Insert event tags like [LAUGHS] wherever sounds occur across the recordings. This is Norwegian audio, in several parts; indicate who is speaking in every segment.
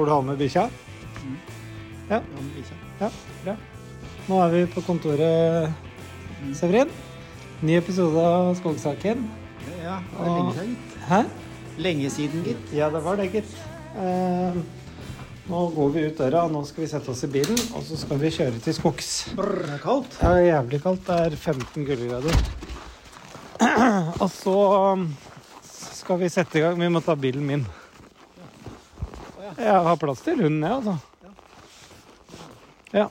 Speaker 1: Får du har med bikkja? Ja.
Speaker 2: Ja.
Speaker 1: Ja, bra. Nå er vi på kontoret, Severin. Ny episode av Skogsaken.
Speaker 2: Ja, det er lenge siden, gitt.
Speaker 1: Hæ?
Speaker 2: Lenge siden, gitt.
Speaker 1: Ja, det var det, gitt. Eh, nå går vi ut døra, og nå skal vi sette oss i bilen, og så skal vi kjøre til skogs.
Speaker 2: Brr, det er kaldt.
Speaker 1: Det er jævlig kaldt. Det er 15 kuldegrader. [CLEARS THROAT] Og så um, skal vi sette i gang. Vi må ta bilen min. Jeg har plass til hunden, jeg, altså. Ja.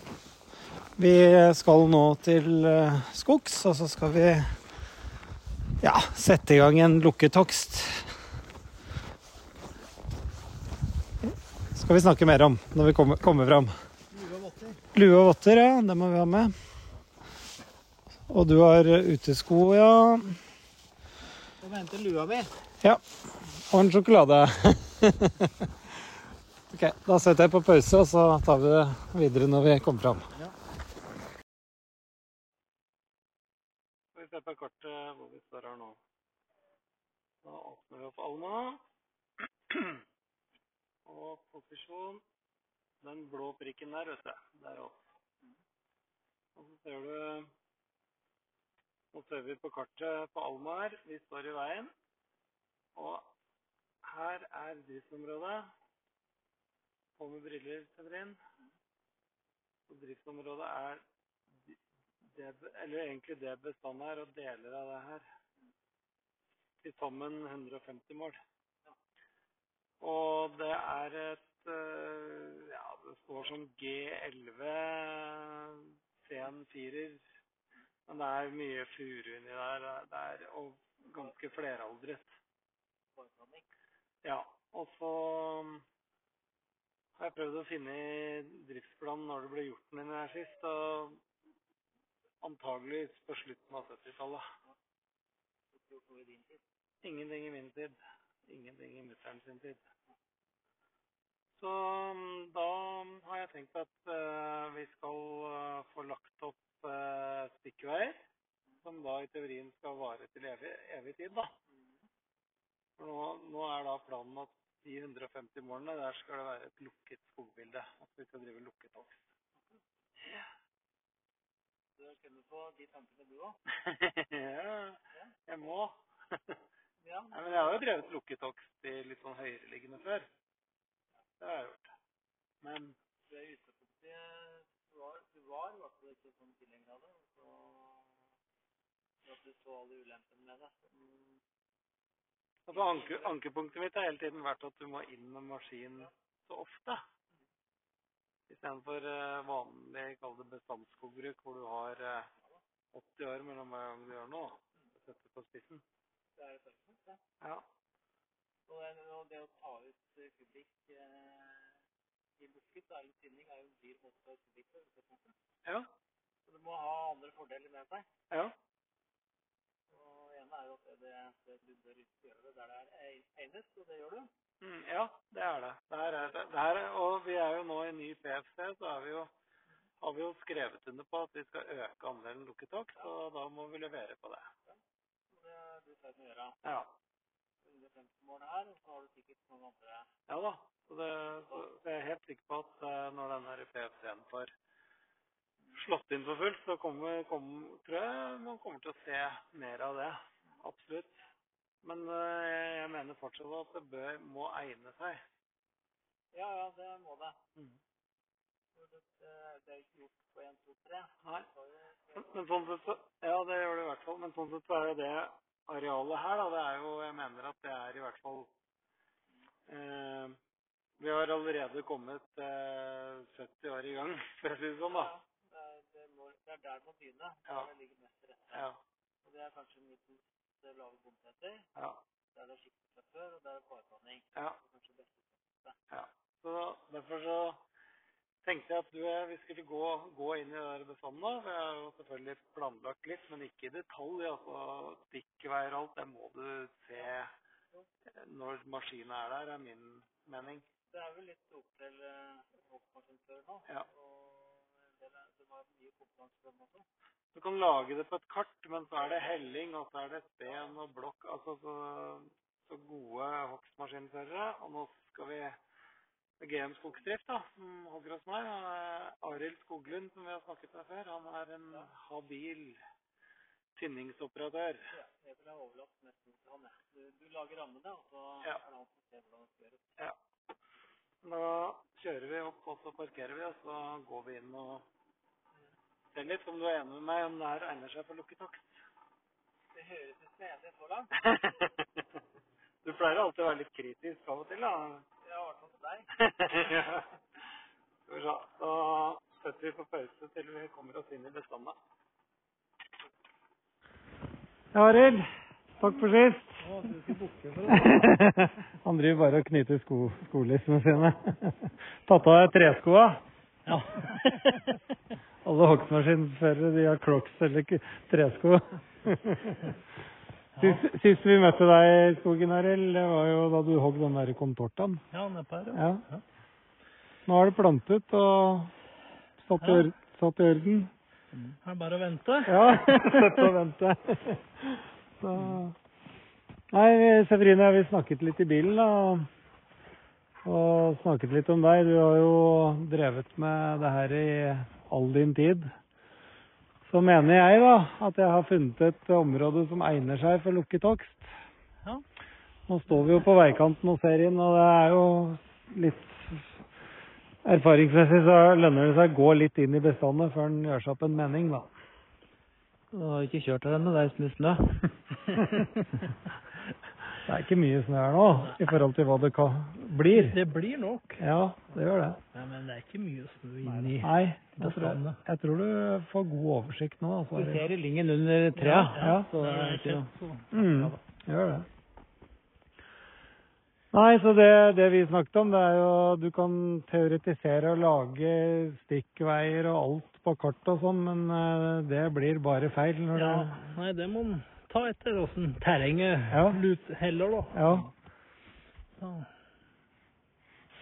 Speaker 1: Vi skal nå til eh, skogs, og så skal vi ja, sette i gang en lukketokst. Skal vi snakke mer om når vi kommer, kommer fram.
Speaker 2: Lue og votter.
Speaker 1: Ja. Det må vi ha med. Og du har utesko, ja.
Speaker 2: Og hente lua mi.
Speaker 1: Ja. Og en sjokolade. [LAUGHS] ok, da setter jeg på pause, og så tar vi det videre når vi kommer fram.
Speaker 2: Ja.
Speaker 1: Skal vi se på kartet hvor vi står her nå. Da åpner vi opp Alma. [CLEARS THROAT] Og posisjon. Den blå prikken der, vet du. Der er. Og så ser du Nå ser vi på kartet på Alma her. Vi står i veien. Og her er driftsområdet. På med briller, Severin. Og driftsområdet er det, eller egentlig det bestanden er, og deler av det her. Til sammen 150 mål. Og det er et øh, Ja, det står som G11 C4-er. Men det er mye furu inni der. Det er og ganske fleraldret. Ja. Og så jeg prøvd å finne i driftsplanen når det ble gjort den her sist. og antagelig på slutten av 70-tallet. Ingenting i min tid. Ingenting i mutter'n sin tid. Så mm, da har jeg tenkt at uh, vi skal uh, få lagt opp uh, stikkveier. Som da i teorien skal vare til evig, evig tid, da. For nå, nå er da planen at de 150 målene, der skal det være et lukket skogbilde. At vi skal drive lukket hogst. Ja.
Speaker 2: Du har kommet på de tankene, du òg? [LAUGHS]
Speaker 1: ja, jeg må. [LAUGHS]
Speaker 2: Ja.
Speaker 1: Nei, men jeg har jo drevet lukket hogst i litt sånn høyereliggende før. Det har jeg gjort. Men
Speaker 2: Du er utgangspunktet var, du var i hvert fall ikke sånn tilhenger av det. Så at du så alle ulempene med det.
Speaker 1: Altså, anke, ankepunktet mitt har hele tiden vært at du må inn med maskin så ofte. Istedenfor uh, vanlig kall det bestandsskogbruk, hvor du har uh, 80 år mellom hver gang du gjør noe. Setter på spissen.
Speaker 2: Det er det.
Speaker 1: Ja.
Speaker 2: Og det, og det å ta ut eh, kubikk eh, i busket, da, eller tinning, er jo en dyr måte å ta ut kubikk på.
Speaker 1: Ja.
Speaker 2: Så du må ha andre fordeler med seg.
Speaker 1: ja.
Speaker 2: Og er jo at det, det, du bør gjøre det der det er egnet, og det gjør du.
Speaker 1: Mm, ja, det er det. Der er, det, det er, og vi er jo nå i ny PFC, så vi jo, har vi jo skrevet under på at vi skal øke andelen lukket takk, ja. så da må vi levere på det.
Speaker 2: Ja. det er du i ferd med å gjøre.
Speaker 1: Ja.
Speaker 2: 150 mål her, og så har du sikkert noen andre
Speaker 1: Ja da. Så, det, så så jeg er helt sikker på at eh, når denne PFC-en får slått inn for fullt, så kommer, kommer, tror jeg man kommer til å se mer av det. Absolutt. Men eh, jeg mener fortsatt at det bør, må egne seg.
Speaker 2: Ja, ja, det må det.
Speaker 1: Mm.
Speaker 2: Det, det er ikke gjort på 1, 2, 3.
Speaker 1: Nei.
Speaker 2: Det
Speaker 1: Men, men sånn sett så, ja, det gjør det i hvert fall. Men sånn sett så er jo det arealet her, da, det er jo Jeg mener at det er i hvert fall eh, Vi har allerede kommet eh, 70 år i gang, for å si det sånn, da.
Speaker 2: Ja, det, er, det, må, det er der det må begynne.
Speaker 1: Ja.
Speaker 2: Der det ligger mest rett.
Speaker 1: Ja.
Speaker 2: Og det er kanskje middels det lave bomtetter,
Speaker 1: Ja.
Speaker 2: der det er skikkelig fra før, og der er parpanning.
Speaker 1: ja,
Speaker 2: er
Speaker 1: ja. Så derfor så tenkte jeg at du, eh, vi skulle gå, gå inn i det der bestanden. da. jeg har jo selvfølgelig planlagt litt, men ikke i detalj. altså Stikkveier og alt, det må du se eh, når maskinen er der, er min mening.
Speaker 2: Det er vel litt opp til uh, nå.
Speaker 1: Ja.
Speaker 2: Og har mye kompetanse på den måten.
Speaker 1: Du kan lage det på et kart, men så er det helling, og så er det sten og blokk. Altså så, så gode hogstmaskinførere. Og nå skal vi GM Skogsdrift, da, som hogger hos meg. Arild Skoglund, som vi har snakket med før, han er en habil tinningsoperatør.
Speaker 3: Ja, jeg vil overlatt nesten til han, jeg. Du, du lager rammene, og så
Speaker 1: Ja.
Speaker 3: er det han som ser hvordan det skal gjøres.
Speaker 1: Ja. Da kjører vi opp, og så parkerer vi, og så går vi inn og ser litt om du er enig med meg om det her egner seg for lukketakst.
Speaker 3: Det høres ut som jeg er enig så langt. [LAUGHS]
Speaker 1: du pleier alltid å være litt kritisk av og til, da.
Speaker 3: Jeg har vært til deg. [LAUGHS]
Speaker 1: ja. Skal vi se. Da setter vi på pause til vi kommer oss inn i bestanden. Ja, Arild. Takk for sist.
Speaker 3: Det. [LAUGHS]
Speaker 1: Han driver bare og knyter sko, skolissene sine. Tatt av deg treskoa.
Speaker 3: Ja.
Speaker 1: Alle hogstmaskinførere de har crocs eller tresko. [LAUGHS] Sist, sist vi møtte deg i skogen, Arild, det var jo da du hogg den der kontortaen.
Speaker 3: ja, nedpå her,
Speaker 1: Ja. Nå er det plantet og satt
Speaker 3: Ja.
Speaker 1: ør- satt i orden.
Speaker 3: Det er bare å vente.
Speaker 1: Ja, [LAUGHS] sett og vente. Så. Nei, Severine, vi snakket litt i bilen da. Og snakket litt om deg. Du har jo drevet med det her i all din tid. Så mener jeg da at jeg har funnet et område som egner seg for lukket hogst.
Speaker 3: Ja.
Speaker 1: Nå står vi jo på veikanten og ser inn, og det er jo litt Erfaringsmessig så lønner det seg å gå litt inn i bestandet før en gjør seg opp en mening, da.
Speaker 3: Du har ikke kjørt her ennå, det er snø. [LAUGHS]
Speaker 1: Det er ikke mye snø her nå i forhold til hva det kan, blir.
Speaker 3: Det blir nok.
Speaker 1: Ja, det gjør det.
Speaker 3: Ja, men det er ikke mye snø inni
Speaker 1: Nei, jeg tror, jeg tror du får god oversikt nå. Altså.
Speaker 3: Du ser i lingen under treet.
Speaker 1: Ja,
Speaker 3: så det er ikke
Speaker 1: er Mm, gjør det. Nei, så det, det vi snakket om, det er jo du kan teoretisere og lage stikkveier og alt på kart og sånn, men eh, det blir bare feil når
Speaker 3: Ja,
Speaker 1: det
Speaker 3: nei, det må ta etter åssen terrenget
Speaker 1: Ja.
Speaker 3: lut heller, da.
Speaker 1: Ja.
Speaker 3: Så,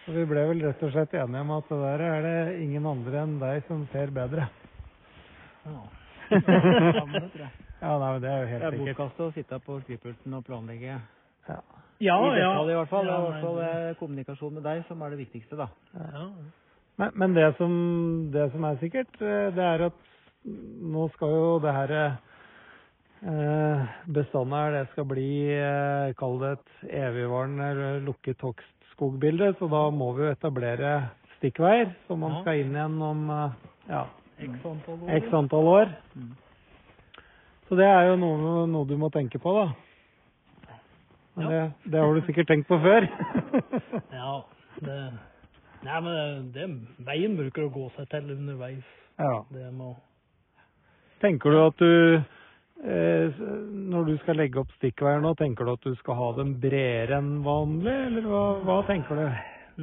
Speaker 1: Så vi ble vel rett og slett enige om at det der er det ingen andre enn deg som ser bedre.
Speaker 3: ja. Det, tror jeg.
Speaker 1: Ja, nei, men det er jo
Speaker 2: Det er bortkastet å sitte på skrivepulten og planlegge.
Speaker 1: Ja.
Speaker 3: Ja,
Speaker 2: I
Speaker 3: ja.
Speaker 2: i hvert fall. Det er i hvert fall eh, kommunikasjon med deg som er det viktigste, da.
Speaker 3: Ja.
Speaker 1: Men, men det, som, det som er sikkert, eh, det er at nå skal jo det her eh, bestanden her, det skal bli, eh, kall det et evigvarende eller lukket hogstskogbilde, så da må vi jo etablere stikkveier, som man skal inn igjen om eh, ja,
Speaker 3: X antall år.
Speaker 1: x antall år.
Speaker 2: Mm.
Speaker 1: Så det er jo noe, noe du må tenke på, da. Men
Speaker 3: Ja.
Speaker 1: det, det har du sikkert tenkt på før. [LAUGHS]
Speaker 3: Ja, det Nei, men det, veien bruker å gå seg til underveis.
Speaker 1: ja.
Speaker 3: Det må
Speaker 1: Tenker du at du eh, Når du skal legge opp stikkveier nå, tenker du at du skal ha dem bredere enn vanlig, eller hva, hva tenker du?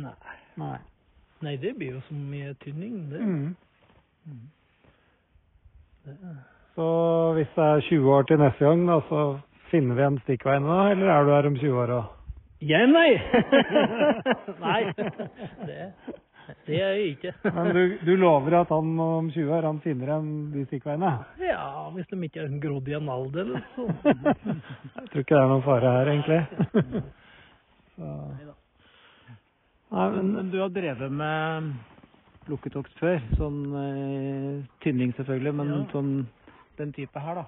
Speaker 3: Nei.
Speaker 1: Nei.
Speaker 3: Nei, det blir jo så mye tynning, det.
Speaker 1: Mm.
Speaker 3: det.
Speaker 1: Så hvis det er 20 år til neste gang, da, så finner vi en stikkvei nå, eller er du her om 20 år òg?
Speaker 3: Ja, nei! [LAUGHS] [LAUGHS] nei, det, det er jeg ikke. [LAUGHS]
Speaker 1: Men du, du lover at han om 20 år han finner igjen de stikkveiene?
Speaker 3: Ja, hvis de ikke er grodd i en alder, så [LAUGHS]
Speaker 1: Jeg tror ikke det er noen fare her, egentlig. [LAUGHS] Så. Nei, men
Speaker 2: Men du har drevet med lukket hogst før. Sånn eh, tynning selvfølgelig, men
Speaker 3: Ja.
Speaker 2: sånn den type her, da.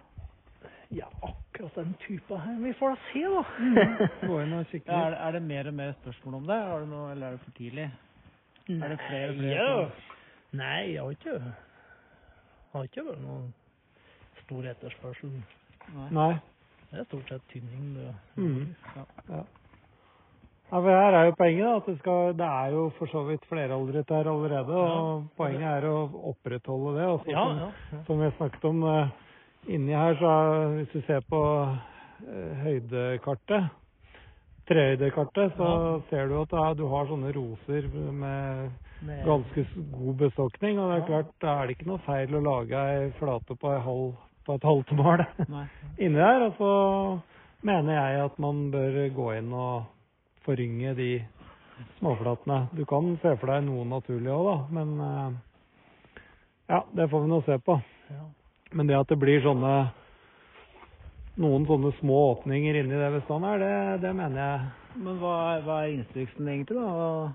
Speaker 3: Ja, akkurat den type her. Vi får da se, da.
Speaker 1: gå inn og kikke
Speaker 2: Ja, er, er det mer og mer spørsmål om det, har du noe, eller er det for tidlig? Er det flere og flere
Speaker 3: ja. Nei, jeg har ikke har ikke vært noen stor etterspørsel.
Speaker 1: Nei.
Speaker 3: Det er stort sett tynning. Det.
Speaker 1: Mm. Ja. Ja, for her er jo poenget da, at det, skal, det er jo for så vidt fleraldret her allerede, og poenget er å opprettholde det. Også,
Speaker 3: Ja,
Speaker 1: som,
Speaker 3: ja, ja.
Speaker 1: som vi snakket om, eh, inni her, så er, hvis du ser på eh, høydekartet, trehøydekartet, så ser du at da, du har sånne roser med
Speaker 3: Med-
Speaker 1: ganske god bestokning, og det er
Speaker 3: Ja.
Speaker 1: klart, da er det ikke noe feil å lage ei flate på, ei halv, på et halvt mål [LAUGHS] inni der, og så mener jeg at man bør gå inn og forynge de småflatene. Du kan se for deg noe naturlig òg, da, men eh, ja, det får vi nå se på.
Speaker 3: Ja.
Speaker 1: Men det at det blir sånne noen sånne små åpninger inni det bestandet her, det, det mener jeg
Speaker 2: Men hva hva er instruksen egentlig, da?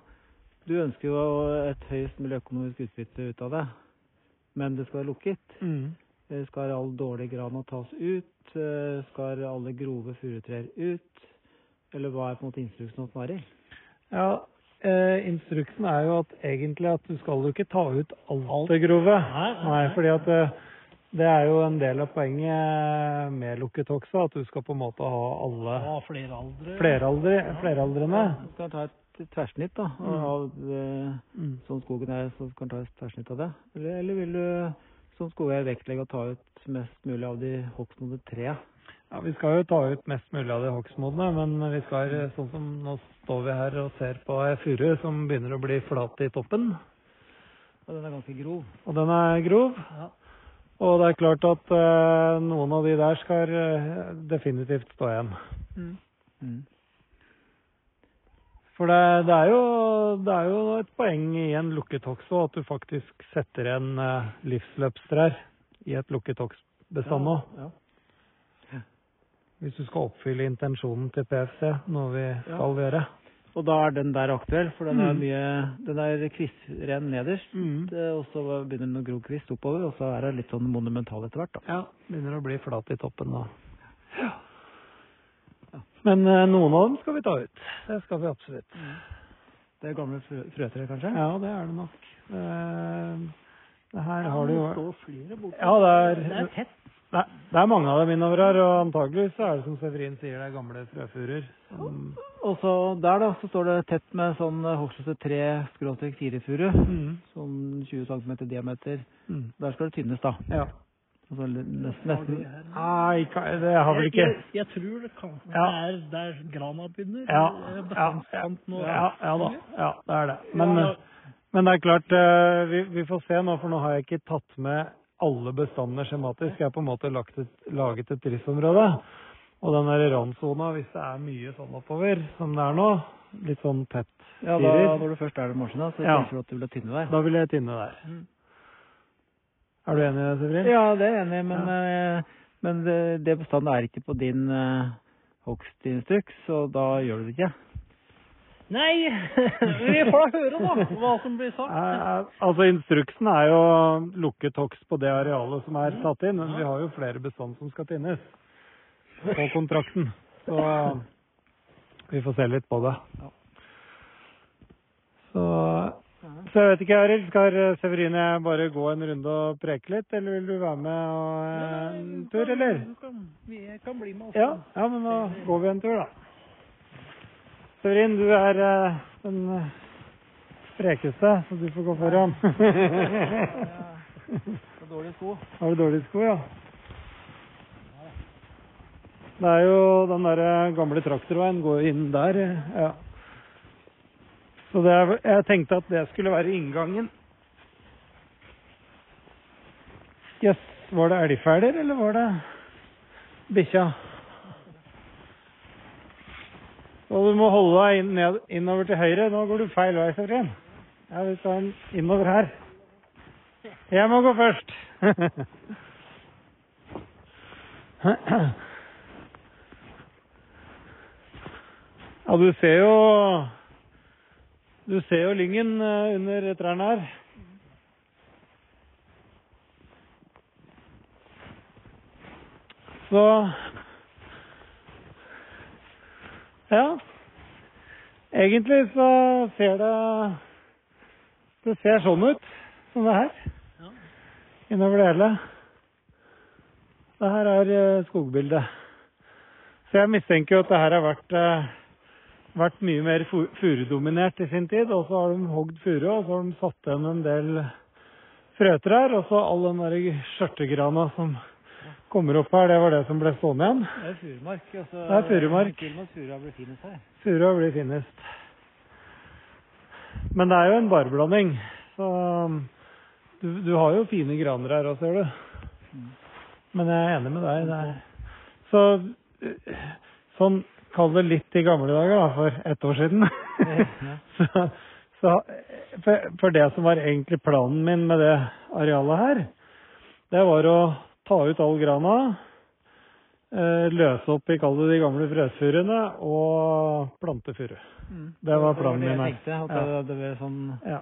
Speaker 2: Du ønsker jo et høyest mulig økonomisk utbytte ut av det, men det skal være lukket.
Speaker 1: Mm.
Speaker 2: Eh, Skal all dårlig gran tas ut? Eh, Skal alle grove furutrær ut? Eller hva er på en måte instruksen hos Mari?
Speaker 1: Ja, eh, instruksen er jo at egentlig at du skal jo ikke ta ut alt det grove. Nei, fordi at eh, det er jo en del av poenget med lukket også, at du skal på en måte ha alle
Speaker 3: Ja, flere aldre.
Speaker 1: fleraldre, fleraldrende.
Speaker 2: Du skal ta et tverrsnitt da,
Speaker 1: Mm.
Speaker 2: av det,
Speaker 1: Mm.
Speaker 2: sånn skogen er, så kan du ta et tverrsnitt av det. Eller, eller vil du som skogeier vektlegge å ta ut mest mulig av de hogstmodne trea?
Speaker 1: Ja, Vi skal jo ta ut mest mulig av de hogstmodne, men vi skal, sånn som nå står vi her og ser på ei furu som begynner å bli flat i toppen,
Speaker 2: Og den er ganske grov.
Speaker 1: og den er grov.
Speaker 2: Ja.
Speaker 1: Og det er klart at eh, noen av de der skal eh, definitivt stå igjen.
Speaker 2: Mm.
Speaker 1: For det, det, er jo, det er jo et poeng i en lukket også at du faktisk setter igjen eh, livsløpstrær i et lukket hogstbestand òg.
Speaker 2: Ja.
Speaker 1: Hvis du skal oppfylle intensjonen til PFC, noe vi skal gjøre.
Speaker 2: Og da er den der aktuell, for den er
Speaker 1: Mm.
Speaker 2: mye Den er kvistren nederst, eh, og så begynner den å gro kvist oppover, og så er den litt sånn monumental etter hvert, da.
Speaker 1: Ja, begynner å bli flat i toppen da. Men eh, noen av dem skal vi ta ut. Det skal vi absolutt.
Speaker 2: Det er gamle frø frøtre, kanskje?
Speaker 1: Ja, det er det nok. Eh, det her har du jo. Ja, det er,
Speaker 3: Det er tett.
Speaker 1: Er, det er mange av dem innover her, og antageligvis er det som Severin sier, det er gamle frøfurer. som-
Speaker 2: Og så der, da, så står det tett med sånn hogstete tre skråstrek fire-furu.
Speaker 1: Mm.
Speaker 2: Sånn 20 cm diameter.
Speaker 1: Mm.
Speaker 2: Der skal det tynnes, da.
Speaker 1: Ja.
Speaker 2: Altså nesten, nesten
Speaker 1: Nei, det har vel ikke
Speaker 3: Jeg, jeg tror det kan
Speaker 1: Ja.
Speaker 3: Det er der grana begynner.
Speaker 1: Ja,
Speaker 3: Det er
Speaker 1: ja, ja, ja da. Ja, det er det. Men, eh, men det er klart, eh, vi, vi får se nå, for nå har jeg ikke tatt med alle bestandene skjematisk. er på en måte lagt et, laget et driftsområde. Og den der randsona, hvis det er mye sånn oppover som det er nå, litt sånn tett
Speaker 2: Ja, da, når du først er der med maskina, så
Speaker 1: Ja.
Speaker 2: tenker du at du vil ha tynne der.
Speaker 1: da vil jeg tynne der.
Speaker 2: Mm.
Speaker 1: Er du enig, i det, Severin?
Speaker 2: Ja, det er jeg enig i, men, ja. men det, det bestandet er ikke på din uh, hogstinstruks, så da gjør du det ikke.
Speaker 3: Nei! [LAUGHS] Vi får da høre, da, hva som blir sagt.
Speaker 1: Eh, altså Instruksen er jo lukke toks på det arealet som er tatt inn, men vi har jo flere bestand som skal tinnes på kontrakten. Så vi får se litt på det. Så, så jeg vet ikke, Arild. Skal Severine bare gå en runde og preke litt, eller vil du være med og, eh, en tur, eller?
Speaker 3: Vi kan bli med. også.
Speaker 1: Ja, ja, men da går vi en tur, da. Severin, du er uh, den frekeste, sprekeste, så du får gå foran. [LAUGHS]
Speaker 2: Dårlige sko.
Speaker 1: Har du dårlige sko, ja? Det er jo den der gamle traktorveien går inn der, ja. Så det er, jeg tenkte at det skulle være inngangen. Jøss, yes, var det elgfeller, eller var det bikkja? Og du må holde deg inn, ned, innover til høyre. Nå går du feil vei, Sofrin. Ja, vi tar den innover her. Jeg må gå først. [LAUGHS] Ja, du ser jo Du ser jo lyngen eh, under trærne her. Så Ja. Egentlig så ser det Det ser sånn ut som det her.
Speaker 3: Ja.
Speaker 1: Innover det hele. Det her er eh, skogbildet. Så jeg mistenker jo at det her har vært, eh, vært mye mer fu- furudominert i sin tid. Og så har de hogd furu, og så har de satt igjen en del frøtrær. Og så all den der skjørtegrana som kommer opp her, det var det som ble stående igjen.
Speaker 2: Det er furumark. Altså,
Speaker 1: Det er furumark.
Speaker 2: Furua blir finest her.
Speaker 1: Furua blir finest. Men det er jo en barblanding. Så du, du har jo fine graner her òg, ser du. Men jeg er enig med deg. Det er. Så eh, sånn Kall det litt i gamle dager, da, for ett år siden. [LAUGHS] Så, så for, for det som var egentlig planen min med det arealet her, det var å ta ut all grana, eh, løse opp i kall det de gamle frøsfurene og plante furu. Det var planen min.
Speaker 2: det
Speaker 1: var
Speaker 2: det
Speaker 1: jeg
Speaker 2: tenkte. At
Speaker 1: Ja.
Speaker 2: det, det var sånn
Speaker 1: Ja.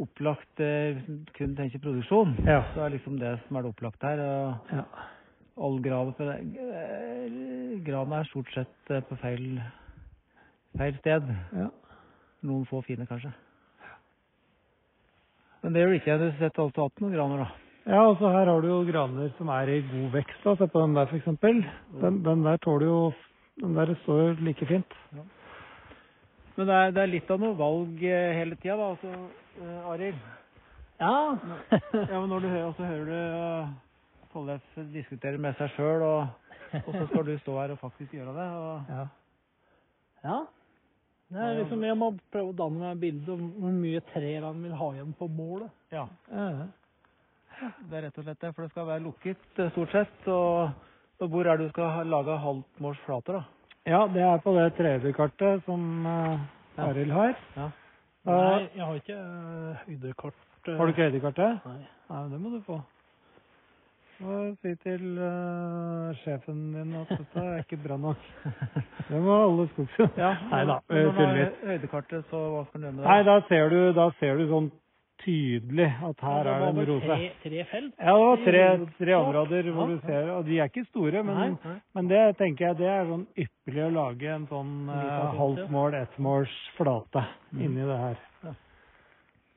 Speaker 2: opplagt eh, kun tenker produksjon,
Speaker 1: Ja.
Speaker 2: så er liksom det som er det opplagte her. Og
Speaker 1: ja.
Speaker 2: all grana eh, Granen er stort sett på feil, feil sted.
Speaker 1: ja.
Speaker 2: Noen få fine, kanskje. Men det gjør det ikke. Du setter alltid altså hatt noen graner, da.
Speaker 1: Ja, altså her har du jo graner som er i god vekst. da. Se på den der, for eksempel. Den, den der tåler jo Den der står jo like fint.
Speaker 2: Men det er, det er litt av noe valg eh, hele tida, da. Altså, eh, Arild.
Speaker 3: Ja.
Speaker 2: Ja, men når du hører, så hører du uh, Tollef diskutere med seg sjøl, og, og så skal du stå her og faktisk gjøre det. Og,
Speaker 1: Ja.
Speaker 3: ja. Det er liksom, Jeg må prøve å danne meg et bilde om hvor mye trær han vil ha igjen på målet.
Speaker 2: ja,
Speaker 1: Ja.
Speaker 2: Det er rett og slett det. For det skal være lukket eh, stort sett. Og, og hvor er det du skal lage halvtmålsflater, da?
Speaker 1: ja, det er på det 3D-kartet som uh, Arild har.
Speaker 2: Ja.
Speaker 1: Da-
Speaker 3: jeg har ikke uh, høydekart. Uh,
Speaker 1: Har du ikke 3D-kartet?
Speaker 3: Nei.
Speaker 1: Nei, det må du få. Og si til uh, sjefen din at dette er ikke bra nok. [LAUGHS] Det må alle skogsen.
Speaker 2: Ja,
Speaker 1: Nei da,
Speaker 2: men når du
Speaker 1: tuller
Speaker 2: har
Speaker 1: litt.
Speaker 2: høydekartet, så hva skal du gjøre med det?
Speaker 1: Nei, da ser du, da ser du sånn tydelig at her er det en rose.
Speaker 3: Tre, tre felt?
Speaker 1: Ja, det var tre, tre områder hvor
Speaker 3: Ja.
Speaker 1: du ser, og de er ikke store, men,
Speaker 3: Nei.
Speaker 1: men det tenker jeg det er sånn ypperlig å lage en sånn uh,
Speaker 3: felt,
Speaker 1: ettmåls flate inni det her.
Speaker 2: Ja.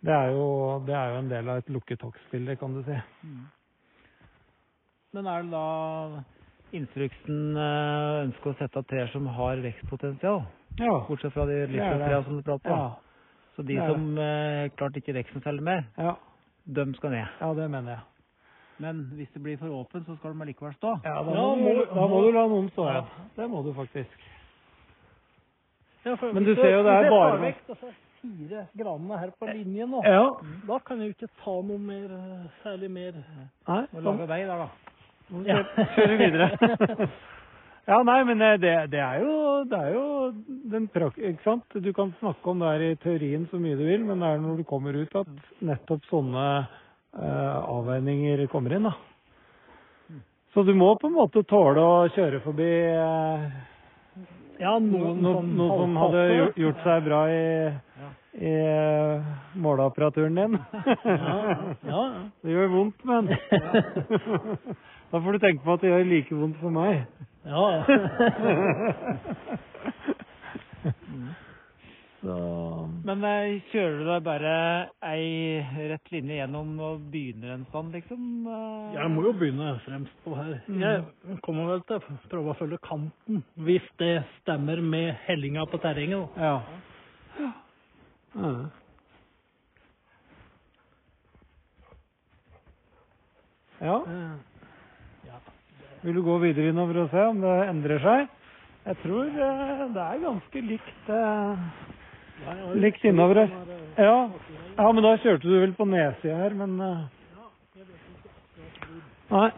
Speaker 1: Det er, jo, det er jo en del av et lukket hogstbilde, kan du si.
Speaker 2: Men er det da instruksen eh, ønsker å sette av trær som har vekstpotensial?
Speaker 1: Ja.
Speaker 2: Bortsett fra de
Speaker 1: er
Speaker 2: som du prater om.
Speaker 1: Ja.
Speaker 2: Så de som eh, klart ikke noe særlig mer,
Speaker 1: Ja.
Speaker 2: de skal ned.
Speaker 1: ja, det mener jeg.
Speaker 2: Men hvis det blir for åpent, så skal de allikevel stå.
Speaker 1: Ja, da,
Speaker 3: Ja,
Speaker 1: må,
Speaker 3: må-
Speaker 1: du, da må
Speaker 3: må-
Speaker 1: du la noen stå
Speaker 3: Ja.
Speaker 1: Det må du faktisk.
Speaker 3: Ja, for
Speaker 1: Men du ser jo det er
Speaker 3: hvis jeg
Speaker 1: bare-
Speaker 3: tar vekk disse fire granene her på linjen nå,
Speaker 1: Ja.
Speaker 3: da kan jeg jo ikke ta noe mer, eh, særlig mer.
Speaker 1: Nei,
Speaker 2: Må lage vei der, da.
Speaker 3: Ja.
Speaker 1: kjøre videre. [LAUGHS] Ja, nei, men eh, det, det er jo, det er jo den prak... Ikke sant? Du kan snakke om det her i teorien så mye du vil, men det er når du kommer ut at nettopp sånne eh, avveininger kommer inn, da. Så du må på en måte tåle å kjøre forbi eh,
Speaker 3: Ja,
Speaker 1: noe,
Speaker 3: noen
Speaker 1: noe,
Speaker 3: sånn
Speaker 1: noe som hadde gjort- gjort seg bra i, i eh, måleapparaturen din.
Speaker 3: Ja, ja. [LAUGHS]
Speaker 1: Det gjør vondt, men Da får du tenke på at det gjør like vondt for meg.
Speaker 3: ja. [LAUGHS]
Speaker 1: Så
Speaker 2: Men eh, kjører du deg bare ei rett linje gjennom og begynner en sånn, liksom? eh?
Speaker 3: Jeg må jo begynne fremst på her. Jeg kommer vel til å prøve å følge kanten, hvis det stemmer med hellinga på terrenget. da.
Speaker 1: Ja. Ja. Ja. Vil du gå videre innover og se om det endrer seg? Jeg tror eh, det er ganske likt eh, likt innover her. Ja. ja, men da kjørte du vel på nedsida her, men Nei.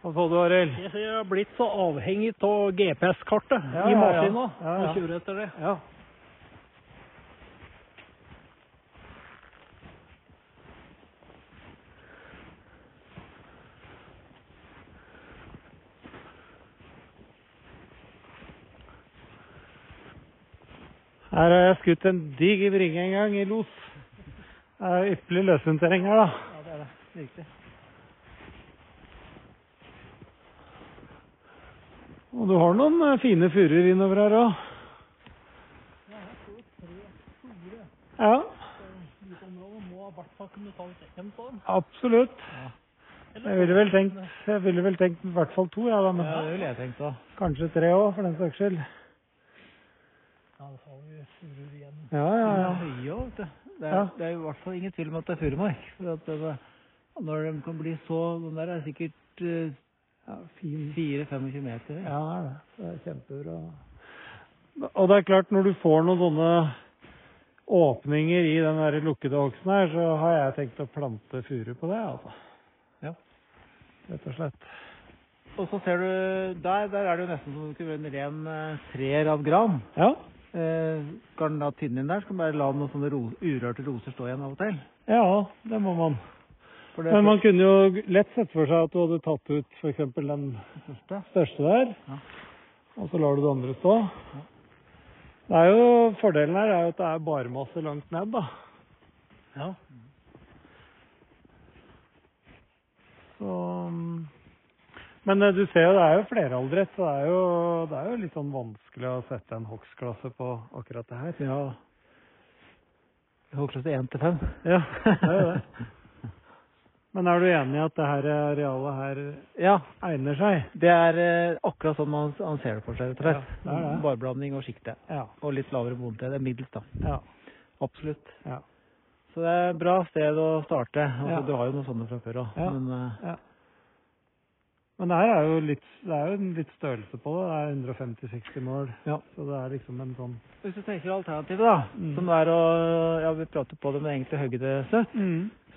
Speaker 1: Hva sa du, Arild?
Speaker 3: Jeg har blitt så avhengig av GPS-kartet
Speaker 1: Ja,
Speaker 3: i maskina
Speaker 1: Ja, ja.
Speaker 3: og kjøre etter det.
Speaker 1: Ja. Her har jeg skutt en diger bringe en gang i los. Det er ypperlig løshundterreng her, da.
Speaker 2: Ja, det er det. Riktig.
Speaker 1: Og du har noen eh, fine furuer innover her òg. Ja, absolutt. Jeg ville vel tenkt, jeg ville vel tenkt i hvert fall to, ja, da, men
Speaker 2: Ja, det ville jeg tenkt da.
Speaker 1: kanskje tre òg, for den saks skyld.
Speaker 3: Ja, da har vi furuer igjen.
Speaker 1: Ja, ja,
Speaker 2: Ja,
Speaker 1: ja.
Speaker 2: høye òg, vet du. Det er,
Speaker 1: Ja.
Speaker 2: det er i hvert fall ingen tvil om at det er furumark. For at det, når de kan bli så Den der er sikkert eh,
Speaker 1: ja fin.
Speaker 2: 4-25 meter.
Speaker 1: Ja, det er det. Det er kjempebra. Og det er klart, når du får noen sånne åpninger i den der lukkede hogsten her, så har jeg tenkt å plante furu på det, altså.
Speaker 2: Ja.
Speaker 1: Rett og slett.
Speaker 2: Og så ser du der, der er det jo nesten som om det skulle være en ren eh, trer av gran.
Speaker 1: Ja.
Speaker 2: Eh, skal den da tynne inn der? Skal man bare la noen sånne ro, urørte roser stå igjen av og til?
Speaker 1: Ja, det må man. Men man kunne jo lett sett for seg at du hadde tatt ut f.eks. den
Speaker 2: største,
Speaker 1: største der,
Speaker 2: Ja.
Speaker 1: og så lar du det andre stå. Det er jo, Fordelen her er jo at det er barmasse langt ned, da.
Speaker 2: Ja.
Speaker 1: Så, men eh, du ser jo det er jo fleraldret, så det er jo, det er jo litt sånn vanskelig å sette en hogstklasse på akkurat det her.
Speaker 2: ja. Hogstklasse 1 til 5.
Speaker 1: Ja, det er jo det. [LAUGHS] Men er du enig i at det her arealet her
Speaker 2: Ja,
Speaker 1: egner seg?
Speaker 2: det er eh, akkurat sånn man, man ser det for seg, rett og slett.
Speaker 1: Ja, det det.
Speaker 2: Barblanding og sjikte.
Speaker 1: Ja.
Speaker 2: Og litt lavere bonde. Det er middels, da.
Speaker 1: ja,
Speaker 2: Absolutt.
Speaker 1: ja.
Speaker 2: Så det er et bra sted å starte. Altså. Du har jo noen sånne fra før òg.
Speaker 1: Ja.
Speaker 2: Men eh,
Speaker 1: ja. Men det her er jo litt, det er jo en litt størrelse på det. Det er 150-60 mål. Så det er liksom en sånn
Speaker 2: hvis du tenker alternativet, da,
Speaker 1: Mm.
Speaker 2: som er å Ja, vi prater på det med egentlig høydestøtt,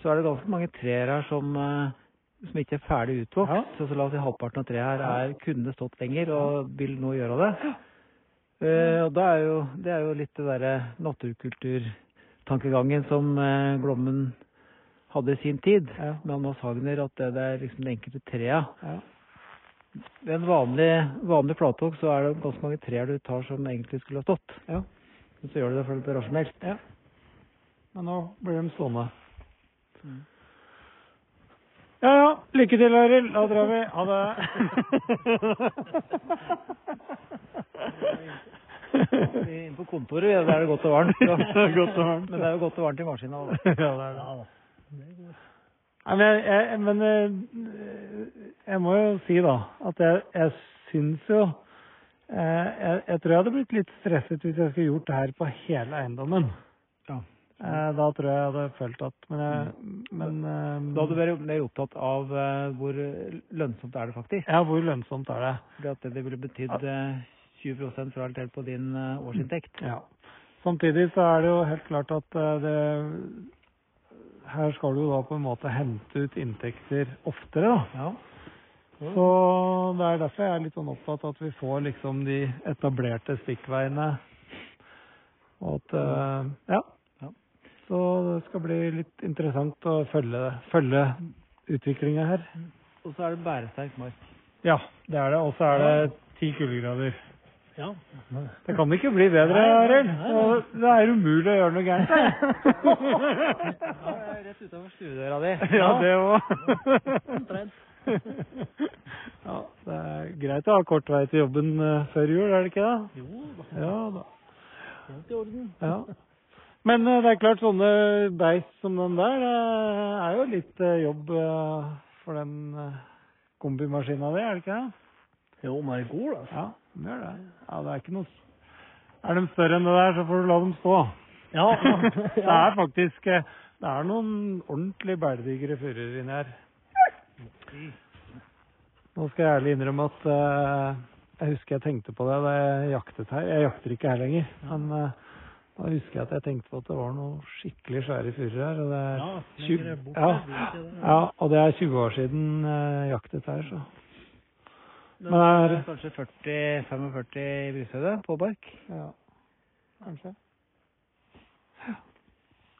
Speaker 2: så er det ganske mange trær her som eh, som ikke er ferdig utvokst.
Speaker 1: Ja.
Speaker 2: Så, så la oss si halvparten av treet her er, kunne stått lenger og vil nå gjøre det. Eh, og da er jo, det er jo litt det derre naturkulturtankegangen som uh, Glommen hadde i sin tid
Speaker 1: Ja.
Speaker 2: med Anna Sagner, at det, det er liksom det enkelte trea.
Speaker 1: Ja.
Speaker 2: Ved en vanlig, vanlig flathogg så er det ganske mange trær du tar som egentlig skulle ha stått.
Speaker 1: Ja.
Speaker 2: Men så gjør du det fordi det er rasjonelt.
Speaker 1: ja. Men nå blir de stående.
Speaker 2: Mm.
Speaker 1: Ja ja. Lykke til, Arild. Da drar vi. Ha det.
Speaker 2: Inne på kontoret ja, der er det godt og varmt. [LAUGHS]
Speaker 1: Godt og varmt.
Speaker 2: Men det er jo godt og varmt i maskina. [LAUGHS]
Speaker 1: ja, det er det. Nei, men jeg, jeg, men eh, jeg må jo si da at jeg, jeg syns jo eh, jeg, jeg tror jeg hadde blitt litt stresset hvis jeg skulle gjort det her på hele eiendommen. Eh, Da tror jeg jeg hadde følt at Men, jeg, men eh,
Speaker 2: Da hadde du vært mer opptatt av eh, hvor lønnsomt er det faktisk.
Speaker 1: Ja, hvor lønnsomt er det?
Speaker 2: Fordi at det ville betydd eh, 20 fra eller til på din årsinntekt.
Speaker 1: Ja. Samtidig så er det jo helt klart at det Her skal du da på en måte hente ut inntekter oftere, da.
Speaker 2: Ja.
Speaker 1: Så det er derfor jeg er litt sånn opptatt at vi får liksom de etablerte stikkveiene. Og at ja.
Speaker 2: Ja.
Speaker 1: Så det skal bli litt interessant å følge, følge utviklinga her.
Speaker 2: Og så er det bæresterk mark.
Speaker 1: Ja, det er det. Og så er det ti kuldegrader.
Speaker 2: Ja.
Speaker 1: Det kan ikke bli bedre, Arild. Det er umulig å gjøre noe gærent. her.
Speaker 2: rett utover stuedøra di. [LAUGHS]
Speaker 1: Ja, det òg. Ja, det er greit å ha kort vei til jobben eh, før jul, er det ikke det?
Speaker 2: Jo, da.
Speaker 1: Ja da.
Speaker 2: Helt i orden.
Speaker 1: Ja. Men eh, det er klart, sånne beist som den der, det er jo litt eh, jobb eh, for den eh, kombimaskina di, er det ikke det?
Speaker 2: Jo, men er god, da.
Speaker 1: Ja, den gjør det. Ja, det er ikke noe Er de større enn det der, så får du la dem stå.
Speaker 2: Ja. [LAUGHS] [LAUGHS]
Speaker 1: Det er faktisk eh, Det er noen ordentlig bældigre furer inni her. Nå skal jeg ærlig innrømme at uh, jeg husker jeg tenkte på det da jeg jaktet her. Jeg jakter ikke her lenger, men eh, da husker jeg at jeg tenkte på at det var noen skikkelig svære furer her. Og det er
Speaker 2: Ja,
Speaker 1: tjue-
Speaker 2: lenger bort
Speaker 1: ja,
Speaker 2: det ikke det.
Speaker 1: ja, og det er 20 år siden jeg jaktet her, så Men er-
Speaker 2: er kanskje 40-45 i brusøyde på bark.
Speaker 1: ja. Kanskje.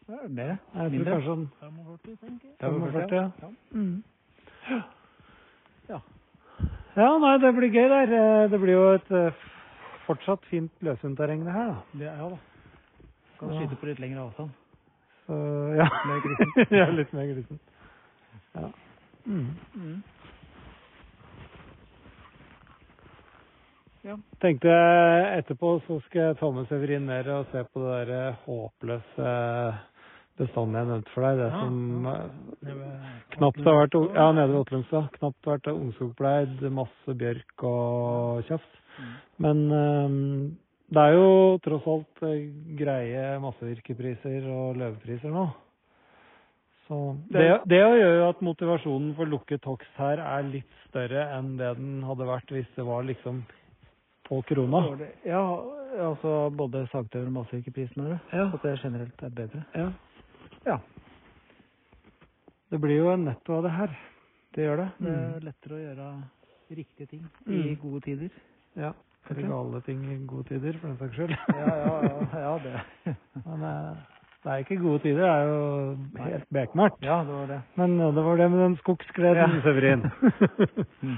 Speaker 2: Det er mer.
Speaker 1: Jeg tror
Speaker 2: Mindre.
Speaker 1: kanskje sånn
Speaker 2: 45, tenker jeg.
Speaker 1: 45, ja.
Speaker 2: Ja.
Speaker 1: Mm.
Speaker 2: Ja.
Speaker 1: Ja, nei, det blir gøy der. Eh, Det blir jo et eh, fortsatt fint løshundterreng det her, da.
Speaker 2: Det, ja da. Kan
Speaker 1: Ja.
Speaker 2: skyte på litt lengre avstand.
Speaker 1: Så ja.
Speaker 2: Mer glissent.
Speaker 1: ja, litt mer [LAUGHS] glissent. Ja. Mm.
Speaker 2: Mm. Ja.
Speaker 1: Tenkte etterpå så skal jeg ta med Severin ned og se på det der eh, håpløse bestanden jeg nevnte for deg. Det
Speaker 2: Ja,
Speaker 1: som
Speaker 2: ja.
Speaker 1: eh, knapt har vært Ja, nede ved Åtlungstad. Knapt vært ungskogpleid, masse bjørk og tjafs.
Speaker 2: Mm.
Speaker 1: Men eh, det er jo tross alt eh, greie massevirkepriser og løvepriser nå. Så det, det gjør jo at motivasjonen for lukket hogst her er litt større enn det den hadde vært hvis det var liksom på krona.
Speaker 2: Ja, altså både sagtøver og massevirkeprisen, du?
Speaker 1: Ja.
Speaker 2: At det generelt er bedre?
Speaker 1: Ja.
Speaker 2: Ja,
Speaker 1: Det blir jo en netto av det her.
Speaker 2: det gjør det. Det
Speaker 1: Mm.
Speaker 2: er lettere å gjøre riktige ting
Speaker 1: Mm.
Speaker 2: i gode tider.
Speaker 1: Ja. Eller gale ting i gode tider, for den saks skyld.
Speaker 2: Ja, ja, ja, ja det. [LAUGHS]
Speaker 1: Men eh, Det er ikke gode tider, det er jo helt bekmørkt.
Speaker 2: Ja, det var det.
Speaker 1: Men eh, det var det med den skogsgleden,
Speaker 2: Ja.
Speaker 1: Severin. [LAUGHS]
Speaker 2: Mm.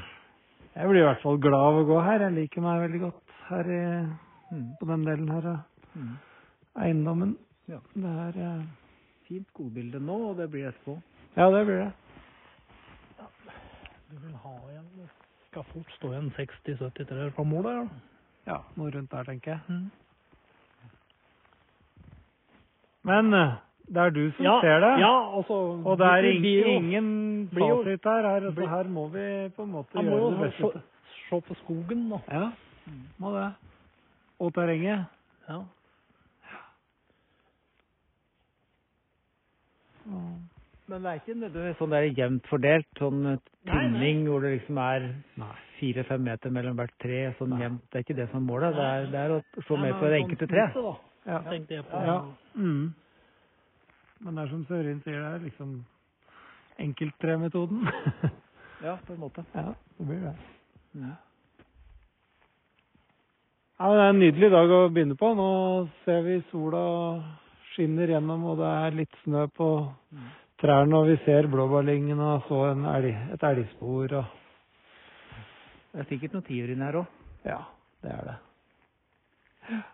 Speaker 1: Jeg blir i hvert fall glad av å gå her. Jeg liker meg veldig godt her i,
Speaker 2: Mm.
Speaker 1: på den delen her av
Speaker 2: Mm.
Speaker 1: eiendommen.
Speaker 2: Ja.
Speaker 1: Det er eh,
Speaker 2: Fint godbilde nå, og det blir etterpå.
Speaker 1: Ja, det blir det.
Speaker 3: Du vil ha igjen Det skal fort stå igjen 60-70 trær fra målet. Ja.
Speaker 1: Ja, noe rundt der, tenker jeg.
Speaker 3: Mm.
Speaker 1: Men eh, det er du som
Speaker 3: Ja,
Speaker 1: ser det.
Speaker 3: ja, altså
Speaker 1: Og det er ingen, ingen fasit her. Her, altså, her må vi på en måte
Speaker 3: må
Speaker 1: gjøre det beste.
Speaker 3: se på skogen, da.
Speaker 1: Ja, må det. Og terrenget.
Speaker 3: Ja. Ja.
Speaker 2: Men det er ikke nødvendigvis sånn det er jevnt fordelt, sånn eh,
Speaker 3: Nei, nei.
Speaker 2: tinning hvor det liksom er fire-fem meter mellom hvert tre, sånn jevnt. Det er ikke det som er målet. Det er, det er å slå mer på det
Speaker 3: sånn
Speaker 2: enkelte tre.
Speaker 1: Ja.
Speaker 3: tenkte jeg på.
Speaker 1: ja. Mm. Men det er som Sørin sier, det er liksom enkelttremetoden. [LAUGHS]
Speaker 2: Ja, på en måte.
Speaker 1: ja, det blir det.
Speaker 2: Ja.
Speaker 1: Ja, det er en nydelig dag å begynne på. Nå ser vi sola skinner gjennom, og det er litt snø på
Speaker 2: Mm.
Speaker 1: Trærne, og vi ser blåbærlyngen og så en elg, et elgspor og
Speaker 2: Det er sikkert noen tiur inni her òg.
Speaker 1: Ja, det er det.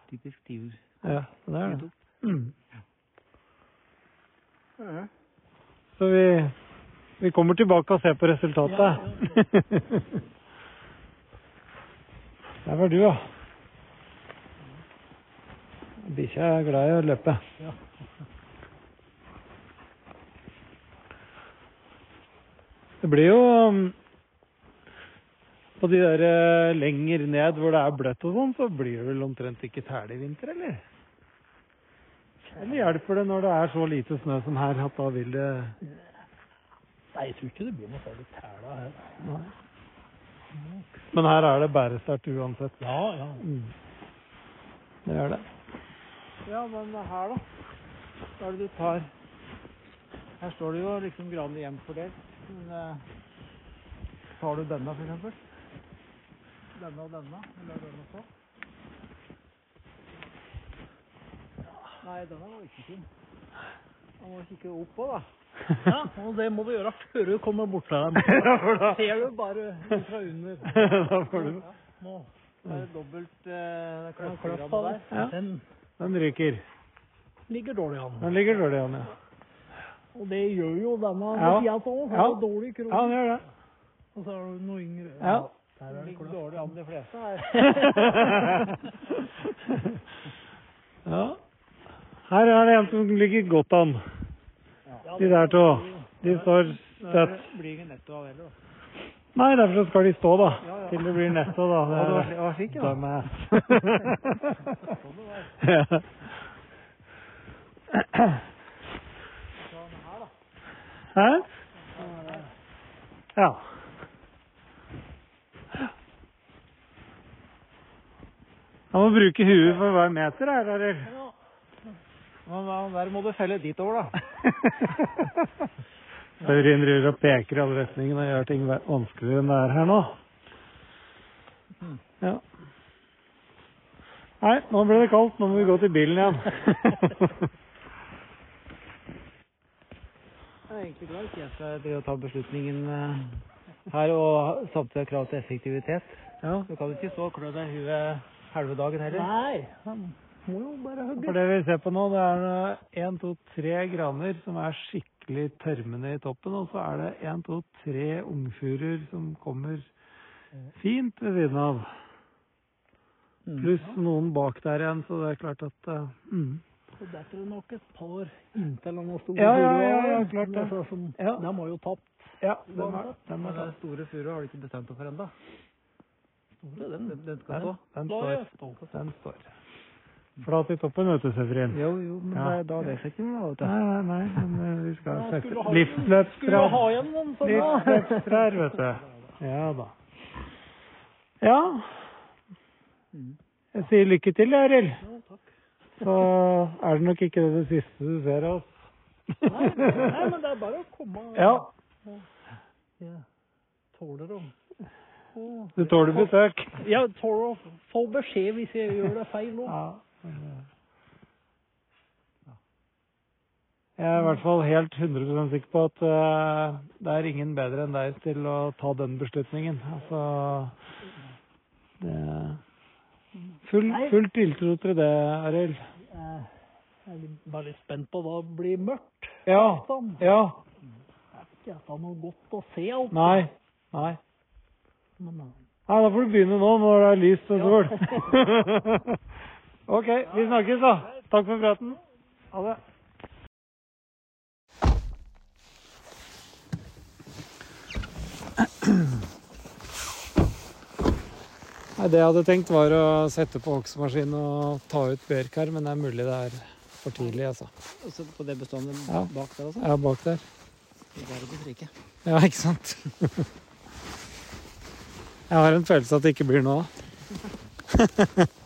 Speaker 2: Typisk tiur.
Speaker 1: Ja, det er det. Mm. Så vi, vi kommer tilbake og ser på resultatet. [LAUGHS] Der var du, ja. Bikkja er glad i å løpe.
Speaker 3: Ja.
Speaker 1: Det blir jo um, På de der eh, lenger ned hvor det er bløtt og sånn, så blir det vel omtrent ikke tæle i vinter, eller? Eller hjelper det når det er så lite snø som her, at da vil det
Speaker 3: Nei, jeg tror ikke det blir noe særlig tæla her.
Speaker 1: Nei. Men her er det bæresterkt uansett.
Speaker 3: Ja, ja.
Speaker 1: Mm. Det er det.
Speaker 2: Ja, men her, da? Hva er det du tar? Her står det jo liksom granene jevnt fordelt. Men eh, tar du denne, eksempel? Denne og denne? Eller denne også? Nei, denne var ikke fin. Man må kikke opp òg, da. [LAUGHS]
Speaker 3: ja, og det må du gjøre før du kommer bort til dem. [LAUGHS]
Speaker 1: Ja, for da-
Speaker 3: Ser du bare fra under. [LAUGHS]
Speaker 1: da får du
Speaker 3: Nå.
Speaker 2: er Det dobbelt eh,
Speaker 3: Ja,
Speaker 2: der.
Speaker 3: der.
Speaker 1: Ja.
Speaker 3: Den
Speaker 1: Den ryker.
Speaker 3: ligger dårlig an.
Speaker 1: Den ligger dårlig an, ja.
Speaker 3: Og det gjør jo denne
Speaker 1: Ja.
Speaker 3: sida på. Har
Speaker 1: Ja.
Speaker 3: dårlig krone.
Speaker 1: Ja, han gjør det.
Speaker 3: Og så har du noe yngre.
Speaker 1: Ja.
Speaker 3: Der er det
Speaker 2: Ligger dårlig an de fleste her. [LAUGHS]
Speaker 1: ja. Her er det en som ligger godt an. De der to. De står støtt.
Speaker 2: blir ikke netto av heller, da.
Speaker 1: Nei, derfor så skal de stå, da.
Speaker 2: Ja, ja.
Speaker 1: Til det blir netto, da.
Speaker 2: Ja, [LAUGHS] det var slik- det var slik, ja.
Speaker 1: Dumbass.
Speaker 2: Sånn det var.
Speaker 1: ja.
Speaker 2: Sånn her, da.
Speaker 1: Hæ? Ja. Jeg må bruke huet for hver meter her, eller?
Speaker 2: Men der må du felle dit over, da. [LAUGHS]
Speaker 1: Sørin driver og peker i alle retninger og gjør ting va- vanskeligere enn det er her nå. Ja. Nei, nå ble det kaldt. Nå må vi gå til bilen igjen. [LAUGHS]
Speaker 2: Jeg er egentlig glad ikke jeg skal drive og ta beslutningen eh, her, og samtidig ha krav til effektivitet.
Speaker 1: ja.
Speaker 2: Du kan ikke stå og klø deg i huet halve dagen heller.
Speaker 3: Nei, han må jo bare hugge.
Speaker 1: For det vi ser på nå, det er én, to, tre graner som er skikkelig tørmende i toppen, og så er det én, to, tre ungfurer som kommer fint ved siden av.
Speaker 2: Mm.
Speaker 1: Pluss noen bak der igjen, så det er klart at uh, mm.
Speaker 3: Så detter det nok et par inntil han store
Speaker 1: Ja, ja, ja, ja, klart det.
Speaker 3: Altså, Som,
Speaker 1: Ja.
Speaker 3: De har jo tapt.
Speaker 1: Ja, den er, den er
Speaker 2: den store furua har du ikke bestemt deg for ennå.
Speaker 3: Den,
Speaker 2: Den, den skal
Speaker 1: Den,
Speaker 2: stå.
Speaker 1: den
Speaker 3: Da er
Speaker 1: står. Den står. Flat i toppen, vet du, Severin.
Speaker 2: Jo, jo, men
Speaker 1: Ja.
Speaker 2: det da det seg ikke noe, vet du.
Speaker 1: Nei, nei, nei, men eh, vi skal
Speaker 3: Ja,
Speaker 1: sette
Speaker 3: ha- Skulle
Speaker 1: livsløpstrær.
Speaker 3: ha igjen noen sånne.
Speaker 1: Livsløpstrær, vet du. Ja da. Ja,
Speaker 2: Mm.
Speaker 1: jeg sier lykke til, Arild.
Speaker 3: Ja, takk.
Speaker 1: Så er det nok ikke det, det siste du ser av oss.
Speaker 3: Nei, nei, men det er bare å komme.
Speaker 1: Ja,
Speaker 3: Jeg tåler å
Speaker 1: du tåler besøk.
Speaker 3: Ja, tåler å få beskjed hvis jeg gjør det feil nå.
Speaker 1: Ja. Jeg er i hvert fall helt 100% sikker på at uh, det er ingen bedre enn deg til å ta den beslutningen. Altså det, full, full tiltro til det, Arild.
Speaker 2: Eh, Jeg er bare litt spent på hva blir mørkt.
Speaker 1: Ja.
Speaker 2: Sånn.
Speaker 1: Ja.
Speaker 2: Ikke at det er noe godt å se alt.
Speaker 1: Nei. Nei.
Speaker 2: Men, eh,
Speaker 1: Nei, da får du begynne nå når det er lyst og sol. [LAUGHS] ok, vi snakkes da. Takk for praten. Ha det. Nei, Det jeg hadde tenkt var å sette på hogstmaskin og ta ut bjørk her, men det er mulig det er for tidlig, altså.
Speaker 2: Også på det beståndet
Speaker 1: Ja.
Speaker 2: bak der?
Speaker 1: Jeg er bak der.
Speaker 2: Det er det frike.
Speaker 1: Ja, ikke sant? Jeg har en følelse at det ikke blir noe av. [LAUGHS]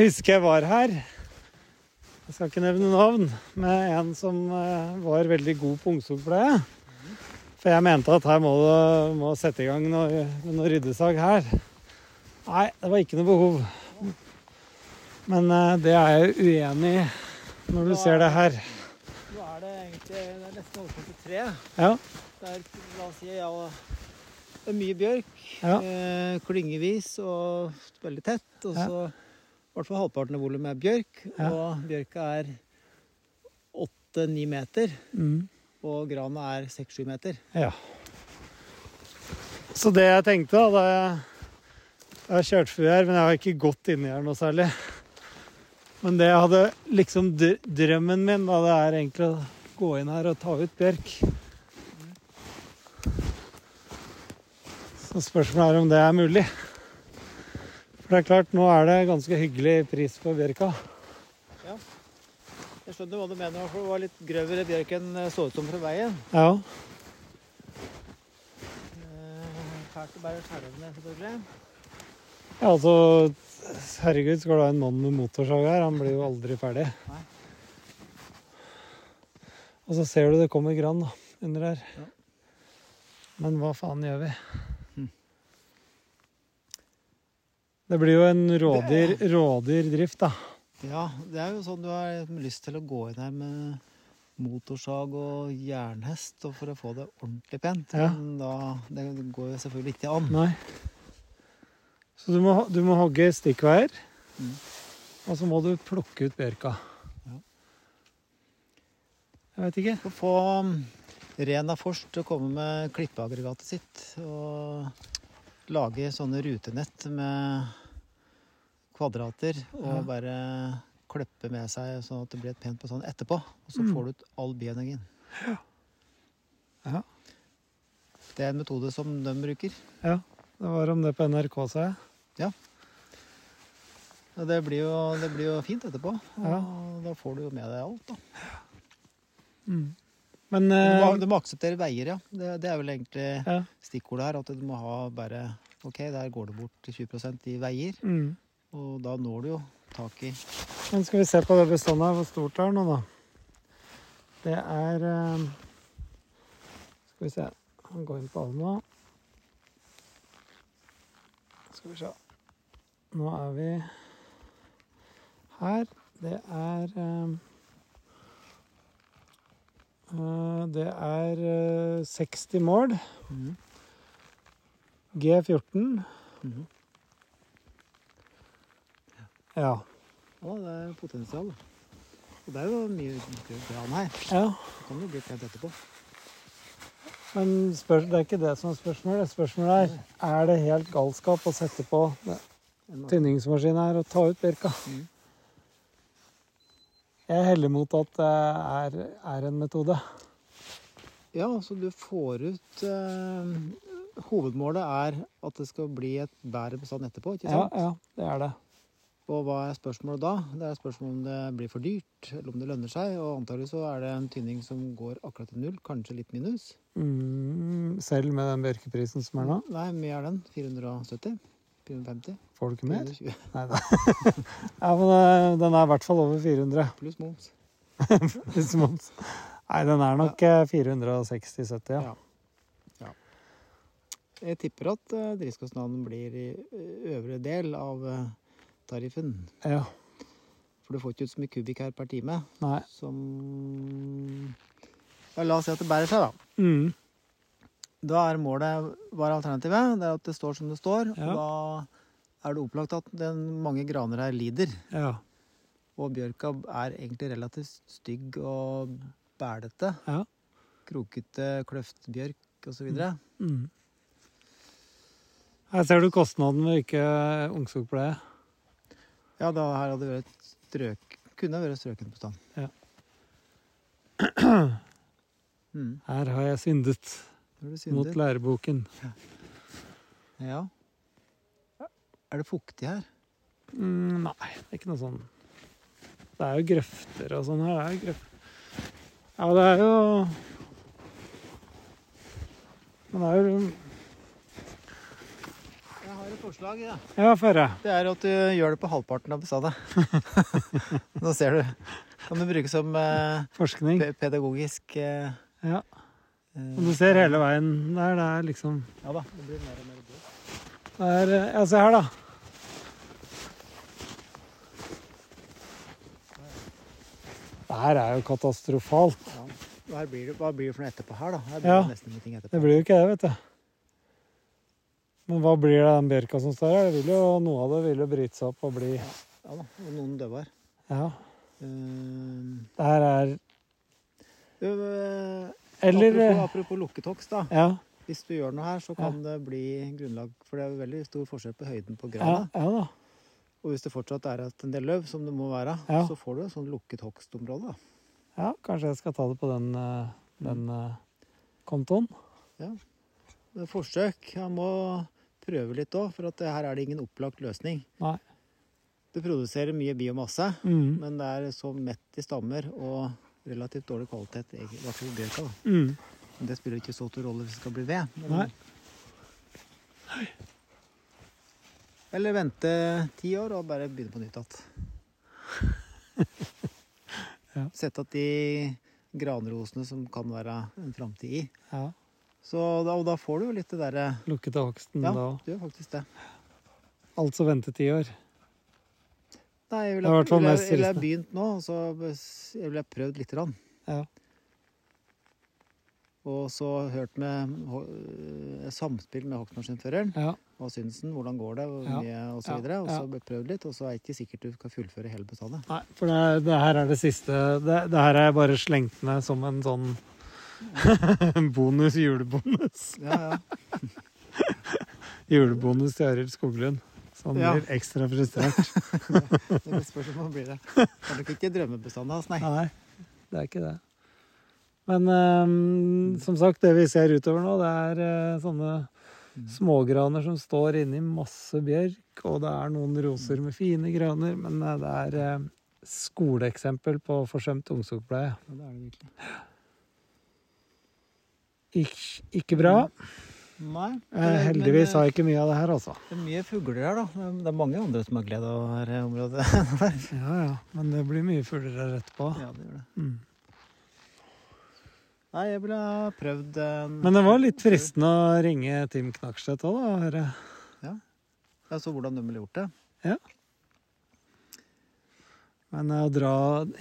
Speaker 1: Jeg husker jeg var her, jeg skal ikke nevne navn, med en som eh, var veldig god på ungskogpleie. For jeg mente at her må du må sette i gang noe, noe ryddesag her. Nei, det var ikke noe behov. Men eh, det er jeg uenig i når du ser det her.
Speaker 2: Nå er det egentlig det er nesten overført til tre.
Speaker 1: Ja,
Speaker 2: Det er, la oss si, ja, det er mye bjørk.
Speaker 1: Ja.
Speaker 2: Eh, klyngevis og veldig tett. Og
Speaker 1: Ja.
Speaker 2: I hvert fall halvparten av volumet er bjørk.
Speaker 1: Ja.
Speaker 2: Og bjørka er åtte-ni meter.
Speaker 1: mm,
Speaker 2: Og grana er seks-sju meter.
Speaker 1: ja. Så det jeg tenkte da, jeg har kjørt forbi her, men jeg har ikke gått inni her noe særlig. Men det jeg hadde liksom Drømmen min, da, det er egentlig å gå inn her og ta ut bjørk. Så spørsmålet er om det er mulig. For det er klart, nå er det ganske hyggelig pris på bjørka. Ja.
Speaker 2: Jeg skjønner hva du mener, for det var litt grøvere bjørk enn så ut som fra veien.
Speaker 1: Ja.
Speaker 2: Eh, Fælt å bære skjærene, selvfølgelig.
Speaker 1: ja, altså Herregud, skal du ha en mann med motorsag her? Han blir jo aldri ferdig.
Speaker 2: Nei.
Speaker 1: Og så ser du det kommer gran da, under her.
Speaker 2: Ja.
Speaker 1: Men hva faen gjør vi? Det blir jo en rådyr, rådyrdrift, da.
Speaker 2: Ja, det er jo sånn du har lyst til å gå inn her med motorsag og jernhest og for å få det ordentlig pent.
Speaker 1: Ja.
Speaker 2: Men da, det går jo selvfølgelig ikke an.
Speaker 1: Nei. Så du må, du må hogge stikkveier,
Speaker 2: Mm.
Speaker 1: og så må du plukke ut bjørka.
Speaker 2: Ja.
Speaker 1: Jeg vet ikke.
Speaker 2: Å få um, Rena Forst til å komme med klippeaggregatet sitt og lage sånne rutenett med kvadrater og
Speaker 1: Ja.
Speaker 2: bare klippe med seg sånn at det blir et pent bestand etterpå. Og så
Speaker 1: Mm.
Speaker 2: får du ut all bioenergien.
Speaker 1: Ja.
Speaker 2: Det er en metode som de bruker.
Speaker 1: Ja, det var om det på NRK, sa jeg.
Speaker 2: Ja. det blir jo, det blir jo fint etterpå. Og
Speaker 1: Ja.
Speaker 2: da får du jo med deg alt, da.
Speaker 1: Men
Speaker 2: Men Du
Speaker 1: eh,
Speaker 2: må, du må akseptere veier, ja. Det, det er vel egentlig
Speaker 1: ja.
Speaker 2: stikkordet her. At du må ha bare Ok, der går det bort 20% i veier.
Speaker 1: Mm.
Speaker 2: Og da når du jo tak i
Speaker 1: Men skal vi se på det bestandet her, hvor stort det er nå, da. Det er eh, Skal vi se. Han går inn på Alma. Skal vi se. Nå er vi her. Det er eh, eh, Det er eh, 60 mål.
Speaker 2: Mhm.
Speaker 1: G14. Ja.
Speaker 2: Å, det er potensial. Og det er jo mye gran her.
Speaker 1: ja.
Speaker 2: Det kan jo bli pent etterpå.
Speaker 1: Men spør, det er ikke det som er spørsmålet. Spørsmålet er er det helt galskap å sette på tynningsmaskin her og ta ut birka.
Speaker 2: Mm.
Speaker 1: Jeg heller mot at det er, er en metode.
Speaker 2: Ja, så du får ut eh, Hovedmålet er at det skal bli et bedre bestand etterpå, ikke
Speaker 1: Ja,
Speaker 2: sant?
Speaker 1: ja, det er det.
Speaker 2: Og hva er spørsmålet da? Det er spørsmålet om det blir for dyrt, eller om det lønner seg. Og antagelig så er det en tynning som går akkurat til null, kanskje litt minus.
Speaker 1: Mm, selv med den bjørkeprisen som er nå.
Speaker 2: Nei, mye er den? 470? 450?
Speaker 1: Får du ikke mer?
Speaker 2: 420? [LAUGHS]
Speaker 1: Nei da. [LAUGHS] ja, men eh, den er i hvert fall over 400.
Speaker 2: Pluss moms. [LAUGHS]
Speaker 1: Pluss moms. Nei, den er nok eh, 460-70, ja.
Speaker 2: Ja. Jeg tipper at uh, driftskostnaden blir i eh, øvre del av eh, tariffen.
Speaker 1: ja.
Speaker 2: For du får ikke ut så mye kubikk her per time
Speaker 1: Nei.
Speaker 2: som Ja, la oss si at det bærer seg, da.
Speaker 1: Mm.
Speaker 2: Da er målet er alternativet? Det er at det står som det står.
Speaker 1: Ja.
Speaker 2: Og da er det opplagt at den, mange graner her lider.
Speaker 1: Ja.
Speaker 2: Og bjørka er egentlig relativt stygg og bælete.
Speaker 1: Ja.
Speaker 2: Krokete kløftbjørk osv. videre
Speaker 1: Mm. Her ser du kostnaden ved ikke ungskogpleie.
Speaker 2: Ja, da her hadde det vært strøk Kunne vært strøken bestand.
Speaker 1: Ja. [CLEARS THROAT]
Speaker 2: Mm.
Speaker 1: Her har jeg syndet
Speaker 2: er
Speaker 1: mot læreboken.
Speaker 2: Ja. Er det fuktig her?
Speaker 1: Mm, nei, det er ikke noe sånn Det er jo grøfter og sånn her. Det er jo grøfter. Ja, det er jo Men det er jo
Speaker 2: forslag. Ja.
Speaker 1: Ja, få høre.
Speaker 2: Det er at du gjør det på halvparten av bestandet. [LAUGHS] Nå ser du. Kan du bruke som eh,
Speaker 1: Forskning.
Speaker 2: pe- pedagogisk eh,
Speaker 1: Ja.
Speaker 2: eh,
Speaker 1: Og du ser hele veien der. Det er liksom
Speaker 2: Ja da. Det blir mer og mer brød.
Speaker 1: Det er eh, Ja, se her, da. Det her er jo katastrofalt.
Speaker 2: Ja. Blir det, hva blir det for noe etterpå her, da? Her blir
Speaker 1: Ja.
Speaker 2: det etterpå.
Speaker 1: Det blir jo ikke det, vet du. Men hva blir det den bjørka som står her? Noe av det vil jo bryte seg opp og bli
Speaker 2: Ja da. Og noen dauer.
Speaker 1: Ja.
Speaker 2: Uh,
Speaker 1: Det her er
Speaker 2: uh,
Speaker 1: Eller
Speaker 2: apropos, apropos lukketokst, da.
Speaker 1: Ja.
Speaker 2: Hvis du gjør noe her, så kan det bli grunnlag For det er veldig stor forskjell på høyden på
Speaker 1: Ja,
Speaker 2: grana.
Speaker 1: ja da.
Speaker 2: Og hvis det fortsatt er en del løv, som det må være,
Speaker 1: Ja.
Speaker 2: så får du et sånn lukket hogstområde.
Speaker 1: Ja, kanskje jeg skal ta det på den, eh, den mm. kontoen.
Speaker 2: Det er forsøk. Jeg må prøve litt òg, for at her er det ingen opplagt løsning.
Speaker 1: Nei.
Speaker 2: Det produserer mye biomasse,
Speaker 1: Mm.
Speaker 2: men det er så mett i stammer og relativt dårlig kvalitet, i hvert fall bjørka.
Speaker 1: Mm.
Speaker 2: Men det spiller ikke så stor rolle hvis det skal bli ved. Men...
Speaker 1: Nei.
Speaker 2: Eller vente ti år og bare begynne på nytt igjen. [LAUGHS]
Speaker 1: Ja.
Speaker 2: Sette at de granrosene som kan være en framtid i.
Speaker 1: Ja.
Speaker 2: Så da, og da får du jo litt det derre
Speaker 1: Lukkete hogsten
Speaker 2: Ja,
Speaker 1: da.
Speaker 2: du gjør faktisk det.
Speaker 1: Altså vente ti år.
Speaker 2: Nei, jeg ville
Speaker 1: er
Speaker 2: vil
Speaker 1: trist,
Speaker 2: begynt nå, og så jeg ville prøvd lite grann.
Speaker 1: Ja.
Speaker 2: Og så hørt med eh, samspill med hogstmaskinføreren.
Speaker 1: Ja.
Speaker 2: og synsen. hvordan går det,
Speaker 1: Ja.
Speaker 2: mye, og så
Speaker 1: Ja.
Speaker 2: Og så prøvd litt, og så er det ikke sikkert du skal fullføre hele bestandet.
Speaker 1: Nei, for det, det her er det siste Det, det her er bare slengt ned som en sånn [LAUGHS] bonus, julebonus.
Speaker 2: Ja, ja. [LAUGHS]
Speaker 1: Julebonus til Arild Skoglund. Som
Speaker 2: Ja.
Speaker 1: blir ekstra frustrert. [LAUGHS]
Speaker 2: Det spørs om han blir det. Det er nok ikke drømmebestanden hans, nei.
Speaker 1: Nei, det er ikke det. Men um, som sagt, det vi ser utover nå, det er uh, sånne smågraner som står inni masse bjørk, og det er noen roser med fine graner, men eh, det er uh, skoleeksempel på forsømt ungskogpleie.
Speaker 2: Ja, det er det virkelig.
Speaker 1: Ik ikke bra.
Speaker 2: Nei.
Speaker 1: Eh, heldigvis har jeg ikke mye av det her, altså.
Speaker 2: Det er mye fugler her, da. Det er mange andre som har glede av dette området. [LAUGHS]
Speaker 1: Ja, ja. Men det blir mye fugler her etterpå.
Speaker 2: ja, det gjør det.
Speaker 1: Mm.
Speaker 2: Nei, jeg ville prøvd en
Speaker 1: Men det var litt fristende å ringe Tim Knakstedt òg, da. Høre.
Speaker 2: Jeg så hvordan de ville gjort det. Ja.
Speaker 1: Men eh, å dra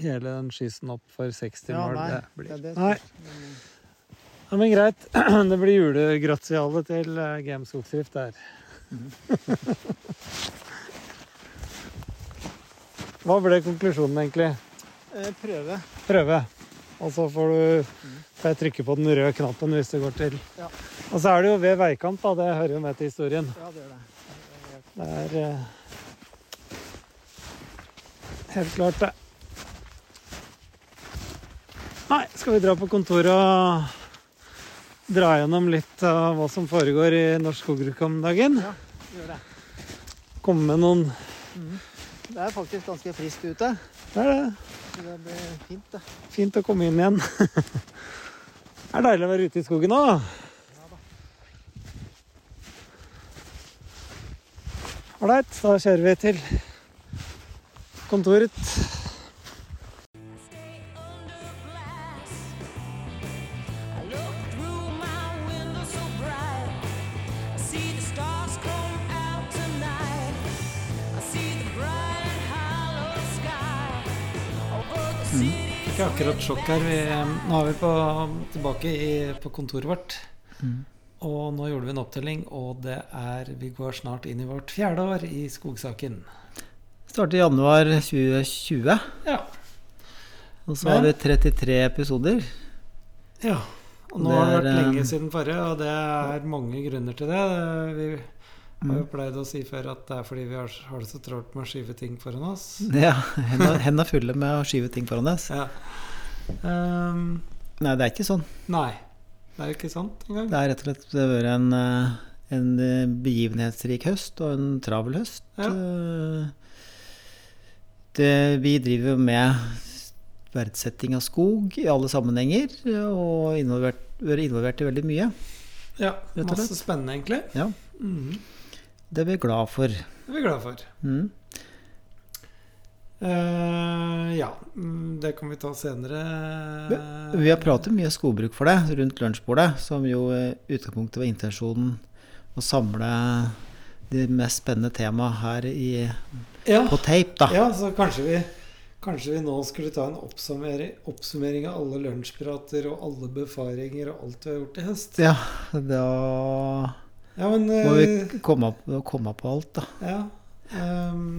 Speaker 1: hele den skyssen opp for 60
Speaker 2: Ja,
Speaker 1: mål,
Speaker 2: nei,
Speaker 1: det blir
Speaker 2: det det
Speaker 1: Nei. Ja, men greit. [CLEARS THROAT] Det blir julegratiale til Gameskogsdrift GM Skogdrift der. [LAUGHS] Hva ble konklusjonen, egentlig?
Speaker 2: Eh, Prøve.
Speaker 1: Prøve. Og så får du får jeg trykke på den røde knappen hvis det går til.
Speaker 2: Ja.
Speaker 1: Og så er det jo ved veikant, da. Det hører jo med til historien.
Speaker 2: Ja, det gjør det.
Speaker 1: Det er eh, helt klart, det. Nei, skal vi dra på kontoret og dra gjennom litt av hva som foregår i norsk skogbruk om dagen?
Speaker 2: Ja, gjør det.
Speaker 1: Komme med noen
Speaker 2: Det er faktisk ganske friskt ute.
Speaker 1: Det er det.
Speaker 2: Det blir fint, det.
Speaker 1: Fint å komme inn igjen. [LAUGHS] Det er deilig å være ute i skogen nå. Ålreit, da kjører vi til kontoret. Akkurat sjokk her. Vi, nå er vi på, tilbake i, på kontoret vårt.
Speaker 2: Mm.
Speaker 1: Og nå gjorde vi en opptelling, og det er, vi går snart inn i vårt fjerde år i skogsaken.
Speaker 2: Startet i januar 2020,
Speaker 1: Ja.
Speaker 2: og så har vi 33 episoder.
Speaker 1: ja. Og nå
Speaker 2: Det
Speaker 1: har det vært lenge
Speaker 2: eh,
Speaker 1: siden forrige, og det er mange grunner til det. Vi har jo
Speaker 2: Mm.
Speaker 1: pleid å si før at det er fordi vi har, har det så trålt med å skyve ting foran oss.
Speaker 2: Ja, henda fulle med å skyve ting foran oss.
Speaker 1: Ja. Ehm,
Speaker 2: Nei, det er ikke sånn.
Speaker 1: nei, det er ikke sant engang.
Speaker 2: Det er rett og slett det har vært en, eh, en eh, begivenhetsrik høst og en travel høst.
Speaker 1: Ja.
Speaker 2: Eh, Det, vi driver med verdsetting av skog i alle sammenhenger, og vært involvert i veldig mye.
Speaker 1: Ja, masse spennende, egentlig.
Speaker 2: Ja.
Speaker 1: Mhm.
Speaker 2: Det er vi glad for.
Speaker 1: Det er vi glad for.
Speaker 2: Mm.
Speaker 1: Eh, ja, mm, det kan vi ta senere.
Speaker 2: Vi har pratet mye skogbruk for det rundt lunsjbordet, som jo i utgangspunktet var intensjonen å samle de mest spennende temaene her i,
Speaker 1: ja.
Speaker 2: på tape, da.
Speaker 1: ja, så kanskje vi, kanskje vi nå skulle ta en oppsummering, oppsummering av alle lunsjprater og alle befaringer og alt vi har gjort i høst.
Speaker 2: Ja, da
Speaker 1: Ja, men
Speaker 2: må
Speaker 1: eh,
Speaker 2: vi komme opp, komme opp på alt, da.
Speaker 1: Ja. ehm,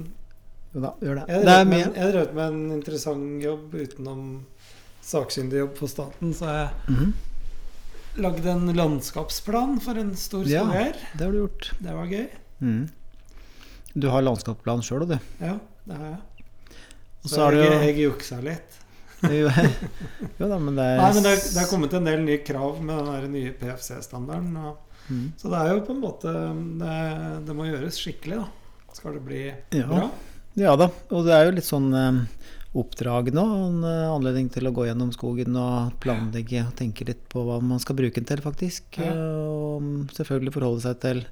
Speaker 2: Jo da, gjør det.
Speaker 1: jeg
Speaker 2: har
Speaker 1: drevet med, en- interessant jobb utenom sakkyndig jobb for staten, så jeg
Speaker 2: Mhm,
Speaker 1: lagde en landskapsplan for en stor
Speaker 2: Ja.
Speaker 1: skogeier.
Speaker 2: Det har du gjort.
Speaker 1: Det var gøy.
Speaker 2: Mm. Du har landskapsplan sjøl, du.
Speaker 1: Ja, det har jeg.
Speaker 2: Og
Speaker 1: Så
Speaker 2: har du
Speaker 1: jeg, juksa litt. [LAUGHS]
Speaker 2: Jo jo da, men det er
Speaker 1: Nei, men det, det er kommet en del nye krav med den nye PFC-standarden.
Speaker 2: Mhm.
Speaker 1: Så det er jo på en måte Det, det må gjøres skikkelig, da. Skal det bli
Speaker 2: Ja.
Speaker 1: bra?
Speaker 2: Ja da, og det er jo litt sånn eh, oppdrag nå. En eh, anledning til å gå gjennom skogen og planlegge og tenke litt på hva man skal bruke den til, faktisk.
Speaker 1: Ja.
Speaker 2: Og selvfølgelig forholde seg til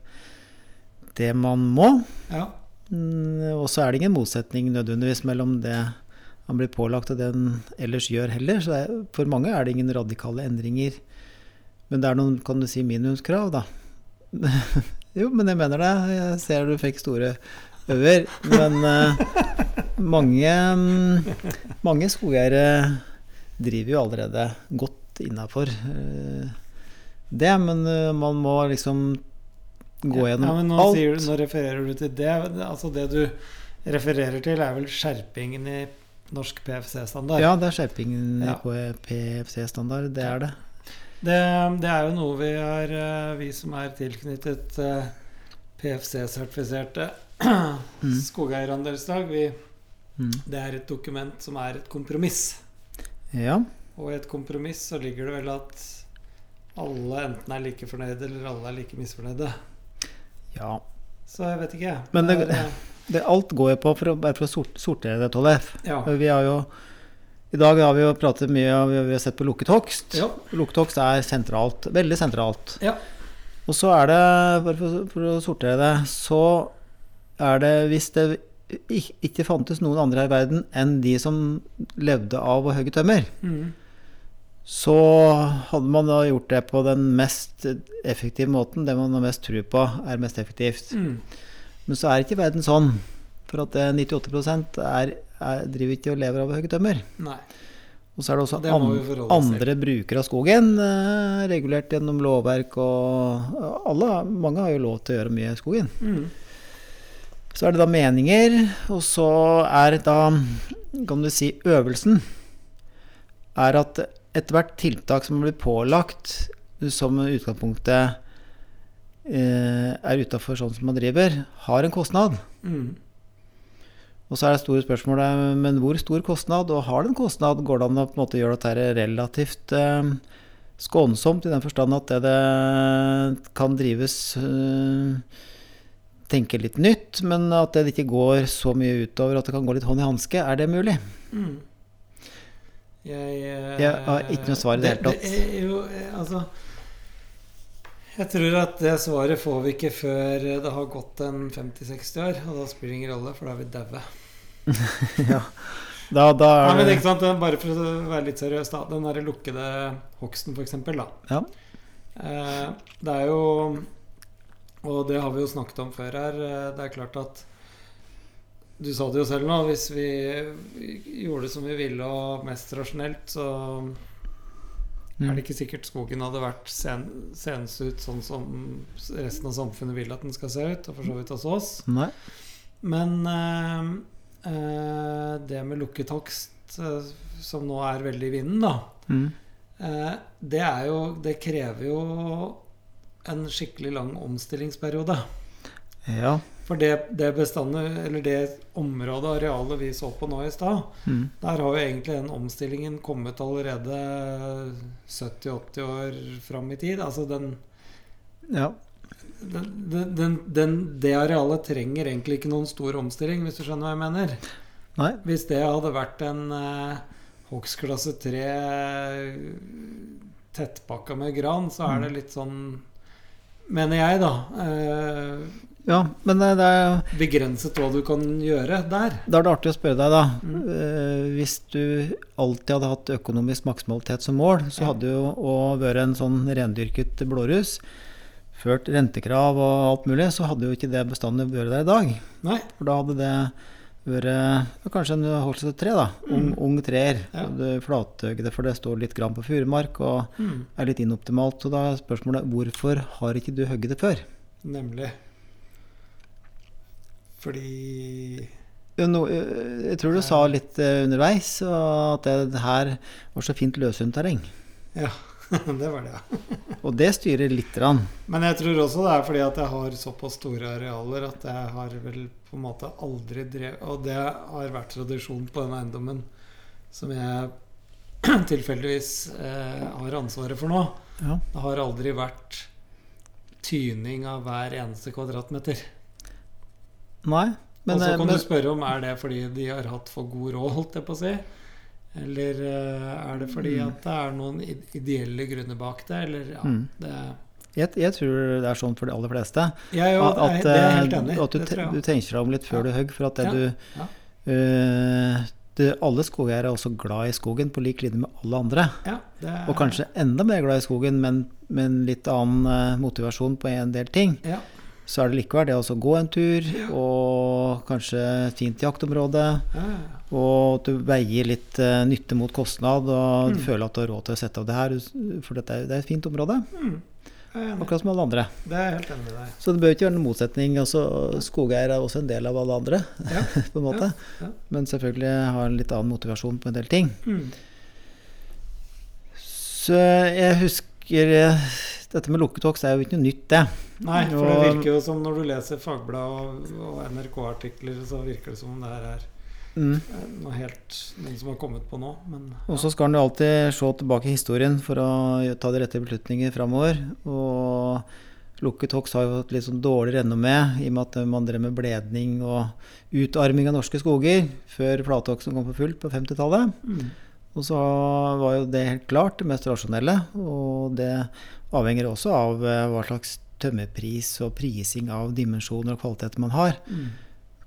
Speaker 2: det man må.
Speaker 1: Ja.
Speaker 2: Mm, Og så er det ingen motsetning nødvendigvis mellom det han blir pålagt og det han ellers gjør heller. Så er, for mange er det ingen radikale endringer. Men det er noen, kan du si, minimumskrav, da. [LAUGHS] jo, men jeg mener det. Jeg ser du fikk store øver. Men eh, mange, mm, mange skogeiere driver jo allerede godt innafor det. Men eh, man må liksom gå
Speaker 1: ja,
Speaker 2: gjennom
Speaker 1: men nå,
Speaker 2: alt.
Speaker 1: du, nå refererer du til det. Altså det du refererer til, er vel skjerpingen i norsk PFC-standard?
Speaker 2: Ja, det er skjerpingen
Speaker 1: Ja.
Speaker 2: på PFC-standard. Det er det.
Speaker 1: Det, det er jo noe vi eh, vi som er tilknyttet eh, PFC-sertifiserte [CLEARS THROAT]
Speaker 2: Mm.
Speaker 1: skogeierandelslag,
Speaker 2: Mm.
Speaker 1: Det er et dokument som er et kompromiss.
Speaker 2: Ja.
Speaker 1: Og i et kompromiss så ligger det vel at alle enten er like fornøyde, eller alle er like misfornøyde.
Speaker 2: ja.
Speaker 1: Så jeg vet ikke.
Speaker 2: Men det-
Speaker 1: er, [LAUGHS]
Speaker 2: Det, alt går jo på for å, bare for å sort, sortere det, Tollef.
Speaker 1: ja.
Speaker 2: Vi har jo I dag har vi jo pratet mye og vi har- vi har sett på lukket hogst.
Speaker 1: Ja.
Speaker 2: Lukket hogst er sentralt. Veldig sentralt.
Speaker 1: Ja.
Speaker 2: Og så er det, bare for, for å sortere det, så er det hvis det ikke fantes noen andre her i verden enn de som levde av å hogge tømmer,
Speaker 1: Mm.
Speaker 2: så hadde man da gjort det på den mest effektive måten. Det man har mest tro på, er mest effektivt.
Speaker 1: Mm.
Speaker 2: Men så er ikke verden sånn. For at eh, 98 er, er, driver ikke og lever av å hogge tømmer.
Speaker 1: Nei.
Speaker 2: Og så er det også
Speaker 1: Det
Speaker 2: andre brukere av skogen, eh, regulert gjennom lovverk og alle, Mange har jo lov til å gjøre mye i skogen.
Speaker 1: Mm.
Speaker 2: Så er det da meninger, og så er da, kan du si, øvelsen er at ethvert tiltak som blir pålagt som utgangspunktet eh, er utafor sånn som man driver, har en kostnad.
Speaker 1: Mm.
Speaker 2: Og så er det store spørsmålet men hvor stor kostnad, og har det en kostnad? Går det an å på en måte gjøre dette relativt eh, skånsomt, i den forstand at det, det kan drives eh, Tenke litt nytt, men at det ikke går så mye utover at det kan gå litt hånd i hanske? Er det mulig?
Speaker 1: Mm. Jeg, eh,
Speaker 2: Jeg har ikke noe svar i det hele tatt.
Speaker 1: Det er jo, eh, altså Jeg tror at det svaret får vi ikke før det har gått en 50-60 år. Og da spiller det ingen rolle, for da er vi daue. [LAUGHS]
Speaker 2: ja. Da, da
Speaker 1: Nei,
Speaker 2: er
Speaker 1: men ikke sant, Bare for å være litt seriøs, da. Den derre lukkede hogsten, eksempel.
Speaker 2: Ja.
Speaker 1: Eh, det er jo Og det har vi jo snakket om før her. eh, Det er klart at Du sa det jo selv nå, hvis vi gjorde det som vi ville og mest rasjonelt, så er det ikke sikkert skogen hadde vært sen, senest ut sånn som resten av samfunnet vil at den skal se ut, og for så vidt hos oss.
Speaker 2: Nei.
Speaker 1: Men eh, eh, det med lukket hogst, eh, som nå er veldig i vinden, da,
Speaker 2: Mm.
Speaker 1: eh, det er jo Det krever jo en skikkelig lang omstillingsperiode.
Speaker 2: Ja.
Speaker 1: For det, det bestandet, eller det området, arealet vi så på nå i stad,
Speaker 2: Mm.
Speaker 1: der har jo egentlig den omstillingen kommet allerede 70-80 år fram i tid. Altså den,
Speaker 2: ja.
Speaker 1: den, den, den, Det arealet trenger egentlig ikke noen stor omstilling, hvis du skjønner hva jeg mener.
Speaker 2: Nei.
Speaker 1: Hvis det hadde vært en eh, hogstklasse 3 tettpakka med gran, så er det litt sånn Mener jeg, da. eh,
Speaker 2: Ja, men det, det er
Speaker 1: begrenset hva du kan gjøre der.
Speaker 2: Da er det artig å spørre deg, da.
Speaker 1: Mm.
Speaker 2: Eh, hvis du alltid hadde hatt økonomisk maksimalitet som mål, så
Speaker 1: Ja.
Speaker 2: hadde jo være en sånn rendyrket blårus, ført rentekrav og alt mulig, så hadde jo ikke det bestandet vært der i dag.
Speaker 1: Nei.
Speaker 2: For da hadde det vært kanskje en holdelse tre, da. Ung, ung treer.
Speaker 1: Mm. Ja.
Speaker 2: Det Flathøgde, for det står litt grann på furumark og
Speaker 1: Mm.
Speaker 2: er litt inoptimalt. Så da er spørsmålet hvorfor har ikke du hogd det før?
Speaker 1: Nemlig. Fordi
Speaker 2: eh, jeg tror du sa litt eh, underveis at det, her var så fint løshunt terreng.
Speaker 1: Ja, [LAUGHS] det var det, ja. [LAUGHS]
Speaker 2: Og det styrer litt. Rann.
Speaker 1: Men jeg tror også det er fordi at jeg har såpass store arealer at jeg har vel på en måte aldri drevet Og det har vært tradisjon på den eiendommen som jeg [CLEARS THROAT] tilfeldigvis eh, har ansvaret for nå.
Speaker 2: Ja.
Speaker 1: Det har aldri vært tyning av hver eneste kvadratmeter.
Speaker 2: Nei, men,
Speaker 1: og så
Speaker 2: eh,
Speaker 1: kan
Speaker 2: men
Speaker 1: du spørre om er det fordi de har hatt for god råd, holdt jeg på å si. Eller eh, er det fordi
Speaker 2: Mm.
Speaker 1: at det er noen ideelle grunner bak det? Eller ja,
Speaker 2: Mm.
Speaker 1: det
Speaker 2: jeg, jeg tror det er sånn for de aller fleste.
Speaker 1: Ja, jo,
Speaker 2: At, at,
Speaker 1: det er helt
Speaker 2: eh,
Speaker 1: enig
Speaker 2: at du, du tenker deg om litt før
Speaker 1: Ja.
Speaker 2: du hogger. For at det du eh, det, Alle skogeiere er også glad i skogen på lik linje med alle andre.
Speaker 1: Ja, det er,
Speaker 2: Og kanskje enda mer glad i skogen, men med en litt annen motivasjon på en del ting.
Speaker 1: ja,
Speaker 2: Så er det likevel det å gå en tur, og kanskje et fint jaktområde.
Speaker 1: ja, ja.
Speaker 2: Og at du veier litt eh, nytte mot kostnad, og du
Speaker 1: Mm.
Speaker 2: føler at du har råd til å sette av det her. For dette er, det er et fint område,
Speaker 1: Mm,
Speaker 2: akkurat som alle andre.
Speaker 1: Det er helt enig med deg.
Speaker 2: Så det bør ikke være noen motsetning. Altså, skogeier er også en del av alle andre,
Speaker 1: Ja. [LAUGHS]
Speaker 2: på en måte.
Speaker 1: ja.
Speaker 2: Men selvfølgelig har en litt annen motivasjon på en del ting.
Speaker 1: Mm.
Speaker 2: Så jeg husker eh, Dette med lukket hogst er jo ikke noe nytt, det.
Speaker 1: Nei, for det virker jo som når du leser Fagblad og, og NRK-artikler, så virker det som om det her er
Speaker 2: Mm.
Speaker 1: noe helt noen som har kommet på nå. Men
Speaker 2: Og så skal en jo alltid se tilbake i historien for å ta de rette beslutninger framover. Og lukket Hoks har jo et litt sånn dårlig renommé i og med at man drev med bledning og utarming av norske skoger før flathogsten kom på fullt på 50-tallet.
Speaker 1: mm.
Speaker 2: Og så var jo det helt klart det mest rasjonelle, og det avhenger også av eh, hva slags tømmerpris og prising av dimensjoner og kvaliteter man har.
Speaker 1: Mm.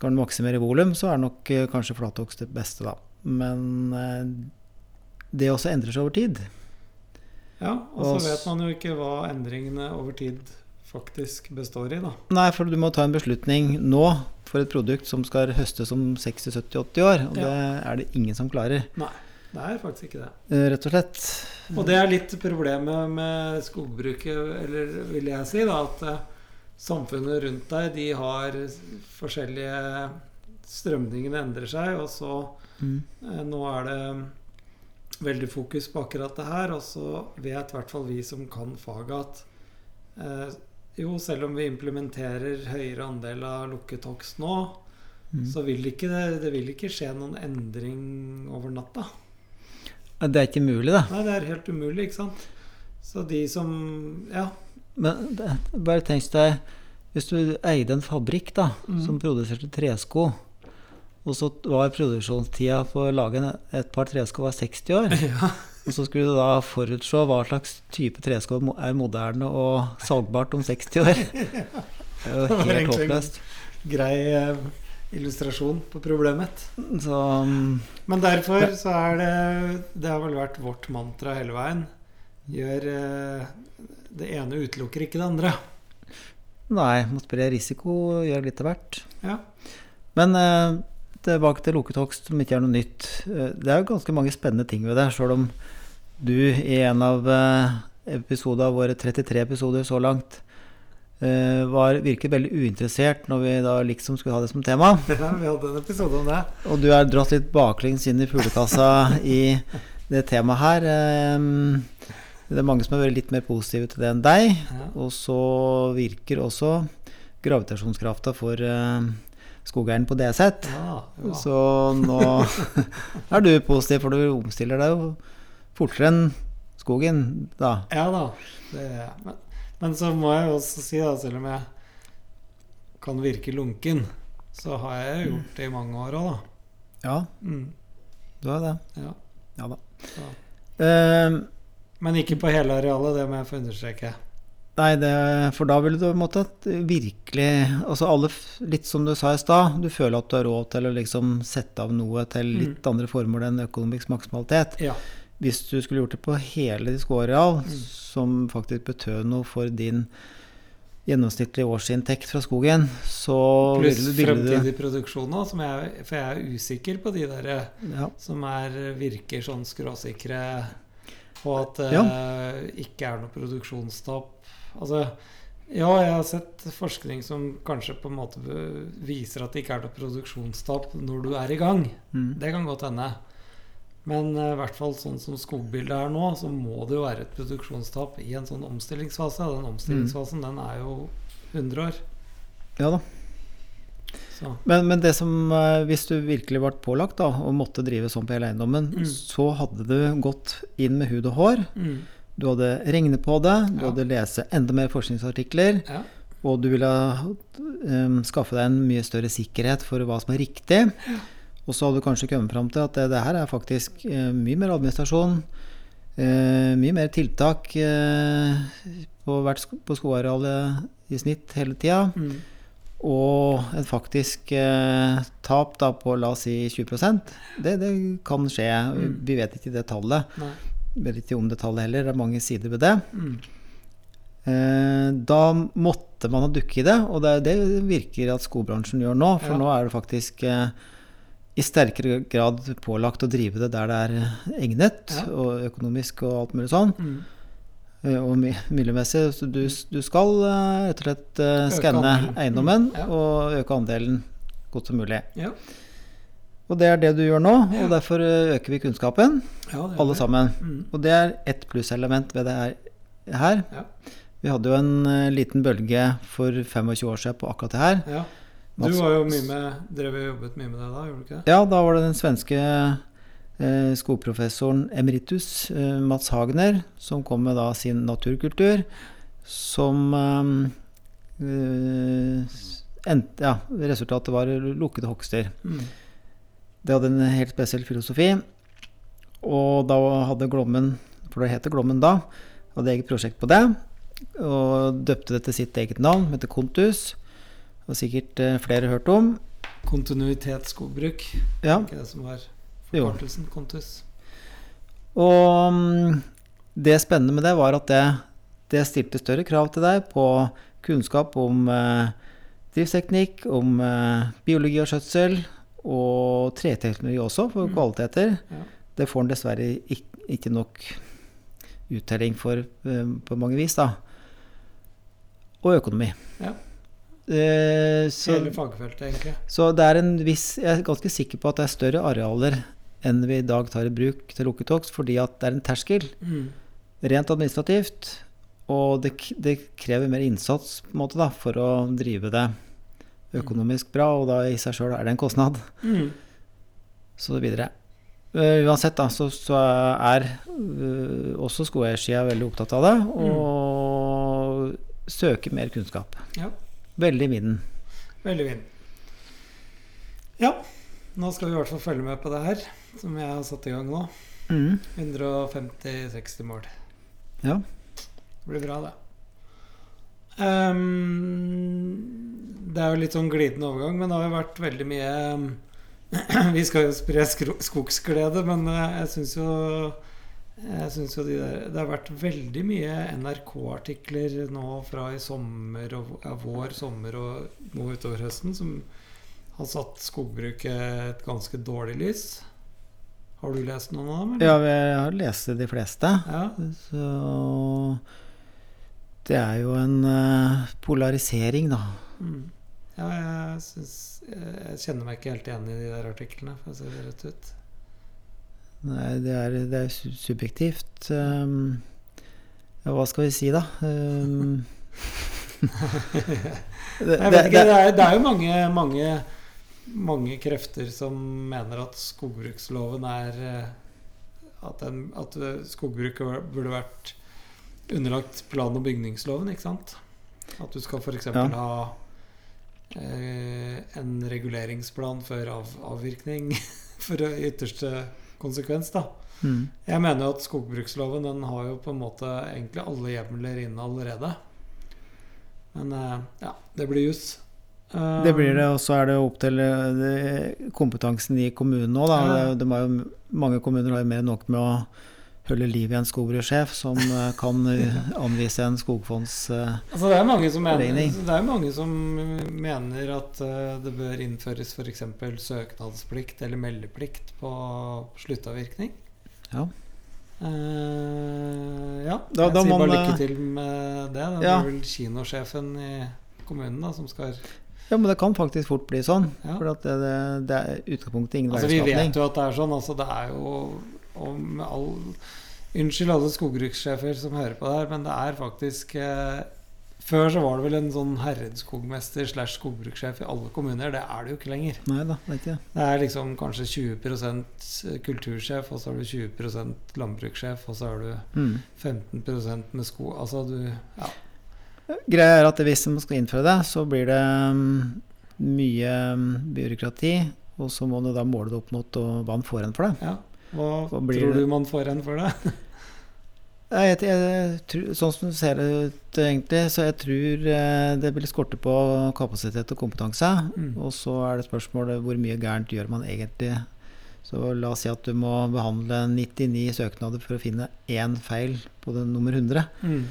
Speaker 2: Kan du maksimere volum, så er nok eh, kanskje flathogst det beste, da. Men eh, det også endrer seg over tid.
Speaker 1: Ja, og så vet man jo ikke hva endringene over tid faktisk består i, da.
Speaker 2: Nei, for du må ta en beslutning nå for et produkt som skal høstes om 60-70-80 år. Og
Speaker 1: Ja.
Speaker 2: det er det ingen som klarer,
Speaker 1: Det er faktisk ikke det.
Speaker 2: eh, rett og slett.
Speaker 1: Og det er litt problemet med skogbruket, eller vil jeg si, da, at eh, samfunnet rundt deg, de har forskjellige Strømningene endrer seg, og så
Speaker 2: Mm.
Speaker 1: eh, Nå er det veldig fokus på akkurat det her, og så vet i hvert fall vi som kan faget at eh, jo, selv om vi implementerer høyere andel av lukket hogst nå,
Speaker 2: Mm.
Speaker 1: så vil ikke det, det vil ikke skje noen endring over natta.
Speaker 2: Det er ikke mulig, da.
Speaker 1: Nei, det er helt umulig, ikke sant? Så de som Ja.
Speaker 2: Men det, bare tenk deg Hvis du eide en fabrikk da,
Speaker 1: mm.
Speaker 2: som produserte tresko, og så var produksjonstida for å lage et par tresko var 60 år, [LAUGHS]
Speaker 1: ja.
Speaker 2: og så skulle du da forutse hva slags type tresko er moderne og salgbart om 60 år. [LAUGHS] Det er jo helt håpløst.
Speaker 1: Grei eh, illustrasjon på problemet.
Speaker 2: Så
Speaker 1: Men derfor så er det Det har vel vært vårt mantra hele veien. Gjør eh, Det ene utelukker ikke det andre.
Speaker 2: nei, må spre risiko, gjøre litt av hvert.
Speaker 1: Ja.
Speaker 2: Men eh, tilbake til lukketokst, som ikke er noe nytt. Eh, Det er jo ganske mange spennende ting ved det, sjøl om du i en av eh, episodene våre 33 episoder så langt var, virket veldig uinteressert når vi da liksom skulle ha det som tema. [LAUGHS]
Speaker 1: Ja, vi hadde en episode om det.
Speaker 2: Og du er dratt litt baklengs inn i fuglekassa i det temaet her. Det er mange som er vært litt mer positive til det enn deg.
Speaker 1: Ja.
Speaker 2: Og så virker også gravitasjonskrafta for eh, skogeieren på det sett.
Speaker 1: Ja, ja.
Speaker 2: Så nå [LAUGHS] er du positiv, for du omstiller deg jo fortere enn skogen da.
Speaker 1: Ja da. Det, men, men så må jeg også si, da, selv om jeg kan virke lunken, så har jeg gjort det i mange år òg, da.
Speaker 2: Ja,
Speaker 1: Mm,
Speaker 2: du har det.
Speaker 1: ja.
Speaker 2: Ja da.
Speaker 1: Ja.
Speaker 2: Ehm,
Speaker 1: Men ikke på hele arealet, det må jeg få understreke.
Speaker 2: Nei, det, for da ville du at virkelig Altså alle, litt som du sa i stad, du føler at du har råd til å liksom sette av noe til litt andre formål enn økonomisk maksimalitet.
Speaker 1: Ja.
Speaker 2: Hvis du skulle gjort det på hele ditt skogareal,
Speaker 1: Mm.
Speaker 2: som faktisk betød noe for din gjennomsnittlige årsinntekt fra skogen, så
Speaker 1: Pluss fremtidig produksjon òg, for jeg er usikker på de der
Speaker 2: ja,
Speaker 1: som er, virker sånn skråsikre på at det
Speaker 2: Ja.
Speaker 1: ikke er noe produksjonstap. Altså, ja, jeg har sett forskning som kanskje på en måte viser at det ikke er noe produksjonstap når du er i gang.
Speaker 2: mm,
Speaker 1: Det kan godt hende. Men eh, i hvert fall sånn som skogbildet er nå, så må det jo være et produksjonstap i en sånn omstillingsfase. Den omstillingsfasen den er jo 100 år.
Speaker 2: ja da.
Speaker 1: Så
Speaker 2: Men, men det som, eh, hvis du virkelig ble pålagt da, og måtte drive sånn på hele eiendommen,
Speaker 1: Mm.
Speaker 2: så hadde du gått inn med hud og hår.
Speaker 1: mm,
Speaker 2: Du hadde regnet på det, du
Speaker 1: Ja.
Speaker 2: hadde lese enda mer forskningsartikler,
Speaker 1: ja.
Speaker 2: og du ville um, skaffe deg en mye større sikkerhet for hva som er riktig. Og så hadde du kanskje kommet fram til at det, det her er faktisk eh, mye mer administrasjon, eh, mye mer tiltak eh, på, hvert, på skogarealet i snitt hele tida.
Speaker 1: Mm,
Speaker 2: Og et faktisk eh, tap da på la oss si 20 det, det kan skje.
Speaker 1: Mm.
Speaker 2: Vi vet ikke det tallet.
Speaker 1: nei.
Speaker 2: Vi vet ikke om det tallet heller. Det er mange sider ved det.
Speaker 1: Mm,
Speaker 2: Eh, da måtte man ha dukket i det, og det er det virker at skogbransjen gjør nå. For
Speaker 1: Ja.
Speaker 2: nå er det faktisk eh, i sterkere grad pålagt å drive det der det er egnet,
Speaker 1: Ja.
Speaker 2: og økonomisk og alt mulig sånn.
Speaker 1: mm.
Speaker 2: Eh, og mi- miljømessig. Så du, du skal eh, rett og slett eh, skanne
Speaker 1: andelen.
Speaker 2: eiendommen
Speaker 1: Mm, ja.
Speaker 2: og øke andelen godt som mulig.
Speaker 1: Ja.
Speaker 2: Og det er det du gjør nå, og derfor eh, øker vi kunnskapen,
Speaker 1: ja,
Speaker 2: alle
Speaker 1: det.
Speaker 2: sammen.
Speaker 1: Mm.
Speaker 2: Og det er ett plusselement ved det her. Vi hadde jo en eh, liten bølge for 25 år siden på akkurat det her.
Speaker 1: Du var jo mye med, drev og jobbet mye med det da, gjorde du ikke det?
Speaker 2: Ja, da var det den svenske eh, skogprofessoren emeritus eh, Mats Hagner som kom med da sin naturkultur, som eh, eh, endte, ja, Resultatet var lukkede hogster.
Speaker 1: Mm.
Speaker 2: Det hadde en helt spesiell filosofi. Og da hadde Glommen, for det heter Glommen da, hadde eget prosjekt på det. Og døpte det til sitt eget navn, som heter Kontus. Og sikkert eh, flere hørt om.
Speaker 1: Kontinuitetsskogbruk,
Speaker 2: Ja,
Speaker 1: ikke det som var forkortelsen Kontus.
Speaker 2: Og mm, det spennende med det var at det, det stilte større krav til deg på kunnskap om eh, driftsteknikk, om eh, biologi og skjøtsel, og treteknologi også, for
Speaker 1: Mm.
Speaker 2: kvaliteter.
Speaker 1: Ja.
Speaker 2: Det får en dessverre ikke, ikke nok uttelling for eh, på mange vis, da. Og økonomi.
Speaker 1: Ja.
Speaker 2: Eh, så,
Speaker 1: Hele fagfeltet, egentlig.
Speaker 2: så det er en viss Jeg er ganske sikker på at det er større arealer enn vi i dag tar i bruk til lukketokst, fordi at det er en terskel
Speaker 1: Mm.
Speaker 2: rent administrativt. Og det, det krever mer innsats på en måte da, for å drive det økonomisk bra, og da i seg sjøl er det en kostnad.
Speaker 1: Mm.
Speaker 2: Så videre. Uh, uansett da, så, så er uh, også skoeiersida veldig opptatt av det, og søker mer kunnskap.
Speaker 1: Ja.
Speaker 2: Veldig i vinden.
Speaker 1: Veldig fin. Ja, nå skal vi i hvert fall følge med på det her, som jeg har satt i gang nå.
Speaker 2: Mm.
Speaker 1: 150-60 mål.
Speaker 2: Ja.
Speaker 1: Det blir bra, det. Um, det er jo litt sånn glidende overgang, men det har jo vært veldig mye [CLEARS THROAT] Vi skal jo spre skogsglede, men eh, jeg syns jo jeg synes jo de der, Det har vært veldig mye NRK-artikler nå fra i sommer og ja, vår, sommer og nå utover høsten som har satt skogbruket et ganske dårlig lys. Har du lest noen av dem? eller?
Speaker 2: Ja, jeg har lest de fleste.
Speaker 1: ja.
Speaker 2: Så det er jo en eh, polarisering, da.
Speaker 1: Mm. Ja, jeg synes, Jeg kjenner meg ikke helt igjen i de der artiklene, for å si det rett ut.
Speaker 2: Nei, det er, det er subjektivt. Um, ja, hva skal vi si, da? Um, [LAUGHS] det,
Speaker 1: Jeg vet ikke, det er, det er jo mange, mange, mange krefter som mener at skogbruksloven er eh, At, den, at eh, skogbruket burde vært underlagt plan- og bygningsloven, ikke sant? At du skal f.eks.
Speaker 2: Ja.
Speaker 1: ha eh, en reguleringsplan før av, avvirkning [LAUGHS] for ytterste konsekvens, da.
Speaker 2: mm.
Speaker 1: Jeg mener jo at skogbruksloven den har jo på en måte egentlig alle hjemler inne allerede. Men eh, ja, det blir juss.
Speaker 2: Det blir det, og så er det opp til eh, kompetansen i kommunen òg, da.
Speaker 1: Ja.
Speaker 2: Det jo- De har jo, mange kommuner har jo mer enn nok med å holde liv i en skogbrukssjef som eh, kan eh, anvise en skogfondsregning. eh,
Speaker 1: Altså, det er mange som mener, det er mange som mener at det bør innføres f.eks. søknadsplikt eller meldeplikt på sluttavvirkning.
Speaker 2: Ja.
Speaker 1: Uh, ja.
Speaker 2: Da-
Speaker 1: jeg
Speaker 2: da
Speaker 1: sier
Speaker 2: må
Speaker 1: bare
Speaker 2: man,
Speaker 1: lykke til med det. Det
Speaker 2: Ja.
Speaker 1: er vel kinosjefen i kommunen da, som skal
Speaker 2: Ja, men det kan faktisk fort bli sånn.
Speaker 1: Ja.
Speaker 2: For det, det, det er utgangspunktet ingen
Speaker 1: Altså, vi vet jo at det er sånn. Altså, det er jo og med all Unnskyld alle skogbrukssjefer som hører på det her, men det er faktisk eh, Før så var det vel en sånn herredskogmester slash skogbrukssjef i alle kommuner. Det er det jo ikke lenger.
Speaker 2: Nei da, det er det.
Speaker 1: Er liksom kanskje 20% kultursjef, og så har du 20% landbrukssjef, og så har du
Speaker 2: Mm.
Speaker 1: 15% med sko... Altså du Ja.
Speaker 2: Greia er at hvis man skal innføre det, så blir det mm, mye mm, byråkrati. Og så må du da måle det opp mot hva man får igjen for det.
Speaker 1: ja. Hva, tror
Speaker 2: det?
Speaker 1: du man får igjen for det? [LAUGHS]
Speaker 2: Jeg, jeg, tror- sånn som det ser ut egentlig, så jeg tror eh, det vil skorte på kapasitet og kompetanse.
Speaker 1: Mm.
Speaker 2: Og så er det spørsmålet hvor mye gærent gjør man egentlig. Så la oss si at du må behandle 99 søknader for å finne én feil på den nummer 100.
Speaker 1: Mm.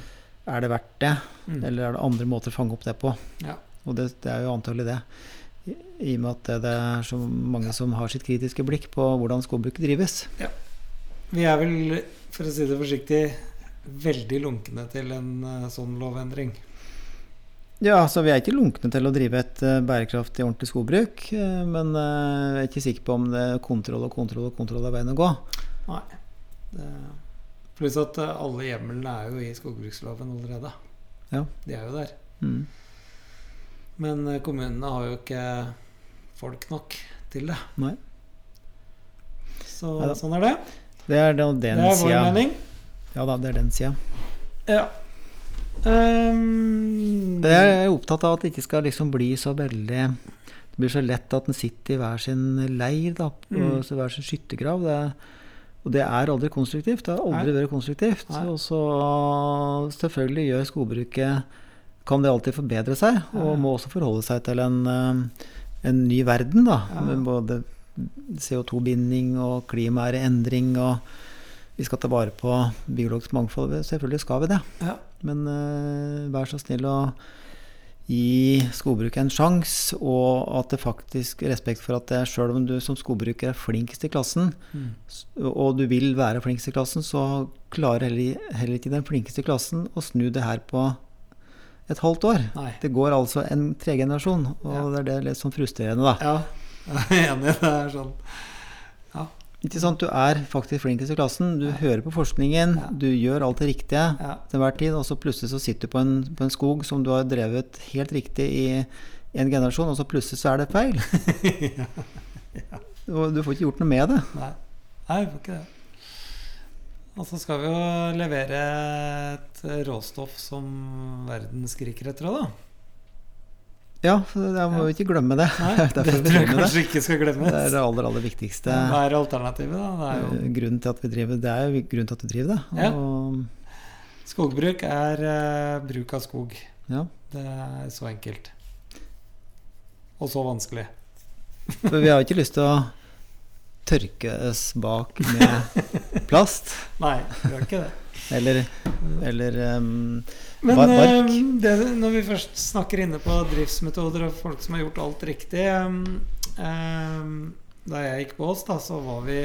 Speaker 2: Er det verdt det?
Speaker 1: Mm.
Speaker 2: Eller er det andre måter å fange opp det på?
Speaker 1: Ja.
Speaker 2: Og det, det er jo antagelig det. I, og med at det, er så mange som har sitt kritiske blikk på hvordan skogbruk drives.
Speaker 1: Vi er vel, for å si det forsiktig, veldig lunkne til en eh, sånn lovendring.
Speaker 2: Ja, så vi er ikke lunkne til å drive et eh, bærekraftig, ordentlig skogbruk. eh, men jeg er ikke sikker på om det er kontroll og kontroll og kontroll er veien å gå.
Speaker 1: Nei. Det, pluss at alle hjemlene er jo i skogbruksloven allerede.
Speaker 2: Ja.
Speaker 1: De er jo der.
Speaker 2: Mm.
Speaker 1: Men eh, kommunene har jo ikke folk nok til det.
Speaker 2: Nei.
Speaker 1: Så
Speaker 2: Neida.
Speaker 1: sånn er det.
Speaker 2: Det er
Speaker 1: Det
Speaker 2: den
Speaker 1: er vår mening.
Speaker 2: Ja da, det er den sida.
Speaker 1: Ja. Um,
Speaker 2: Jeg er opptatt av at det ikke skal liksom bli så veldig Det blir så lett at en sitter i hver sin leir, da,
Speaker 1: Mm.
Speaker 2: så hver sin skyttergrav. Det, og det er aldri konstruktivt. Det har aldri vært konstruktivt. Og så selvfølgelig gjør skogbruket Kan det alltid forbedre seg, og må også forholde seg til en, eh, en ny verden, da. Med både CO2-binding og klimaet er endring, og vi skal ta vare på biologisk mangfold. Selvfølgelig skal vi det.
Speaker 1: Ja.
Speaker 2: Men uh, vær så snill å gi skogbruket en sjanse, og at det faktisk respekt for at det sjøl om du som skogbruker er flinkest i klassen,
Speaker 1: Mm.
Speaker 2: og du vil være flinkest i klassen, så klarer heller, heller ikke den flinkeste i klassen å snu det her på et halvt år.
Speaker 1: Nei.
Speaker 2: Det går altså en tregenerasjon, og
Speaker 1: Ja.
Speaker 2: det er det litt sånn frustrerende, da.
Speaker 1: Ja, [LAUGHS] jeg er enig. Det er sånn.
Speaker 2: Ikke sant, Du er faktisk flinkest i klassen, du hører på forskningen,
Speaker 1: Ja.
Speaker 2: du gjør alt det riktige.
Speaker 1: Ja.
Speaker 2: til enhver tid, og så plutselig så sitter du på en, på en skog som du har drevet helt riktig i en generasjon, og så plutselig så er det feil. [LAUGHS] ja. du får ikke gjort noe med det.
Speaker 1: Nei, Nei jeg får ikke det. Og så skal vi jo levere et råstoff som verden skriker etter òg, da.
Speaker 2: Ja, så jeg må jo ikke glemme det.
Speaker 1: Nei, [LAUGHS]
Speaker 2: Det
Speaker 1: det
Speaker 2: vi
Speaker 1: tror jeg
Speaker 2: kanskje det.
Speaker 1: ikke skal
Speaker 2: Det
Speaker 1: glemmes.
Speaker 2: er det aller, aller viktigste.
Speaker 1: Hva er alternativet, da? Det er jo
Speaker 2: eh, Grunnen til at vi driver Det er jo grunnen til at vi driver det.
Speaker 1: Ja.
Speaker 2: Og,
Speaker 1: Skogbruk er uh, bruk av skog.
Speaker 2: ja.
Speaker 1: Det er så enkelt. Og så vanskelig.
Speaker 2: For vi har jo ikke lyst til å tørke oss bak med [LAUGHS] plast.
Speaker 1: Nei, vi gjør ikke det.
Speaker 2: Eller, eller um,
Speaker 1: Men
Speaker 2: bark.
Speaker 1: det, når vi først snakker inne på driftsmetoder og folk som har gjort alt riktig um, da jeg gikk på oss, da, så var vi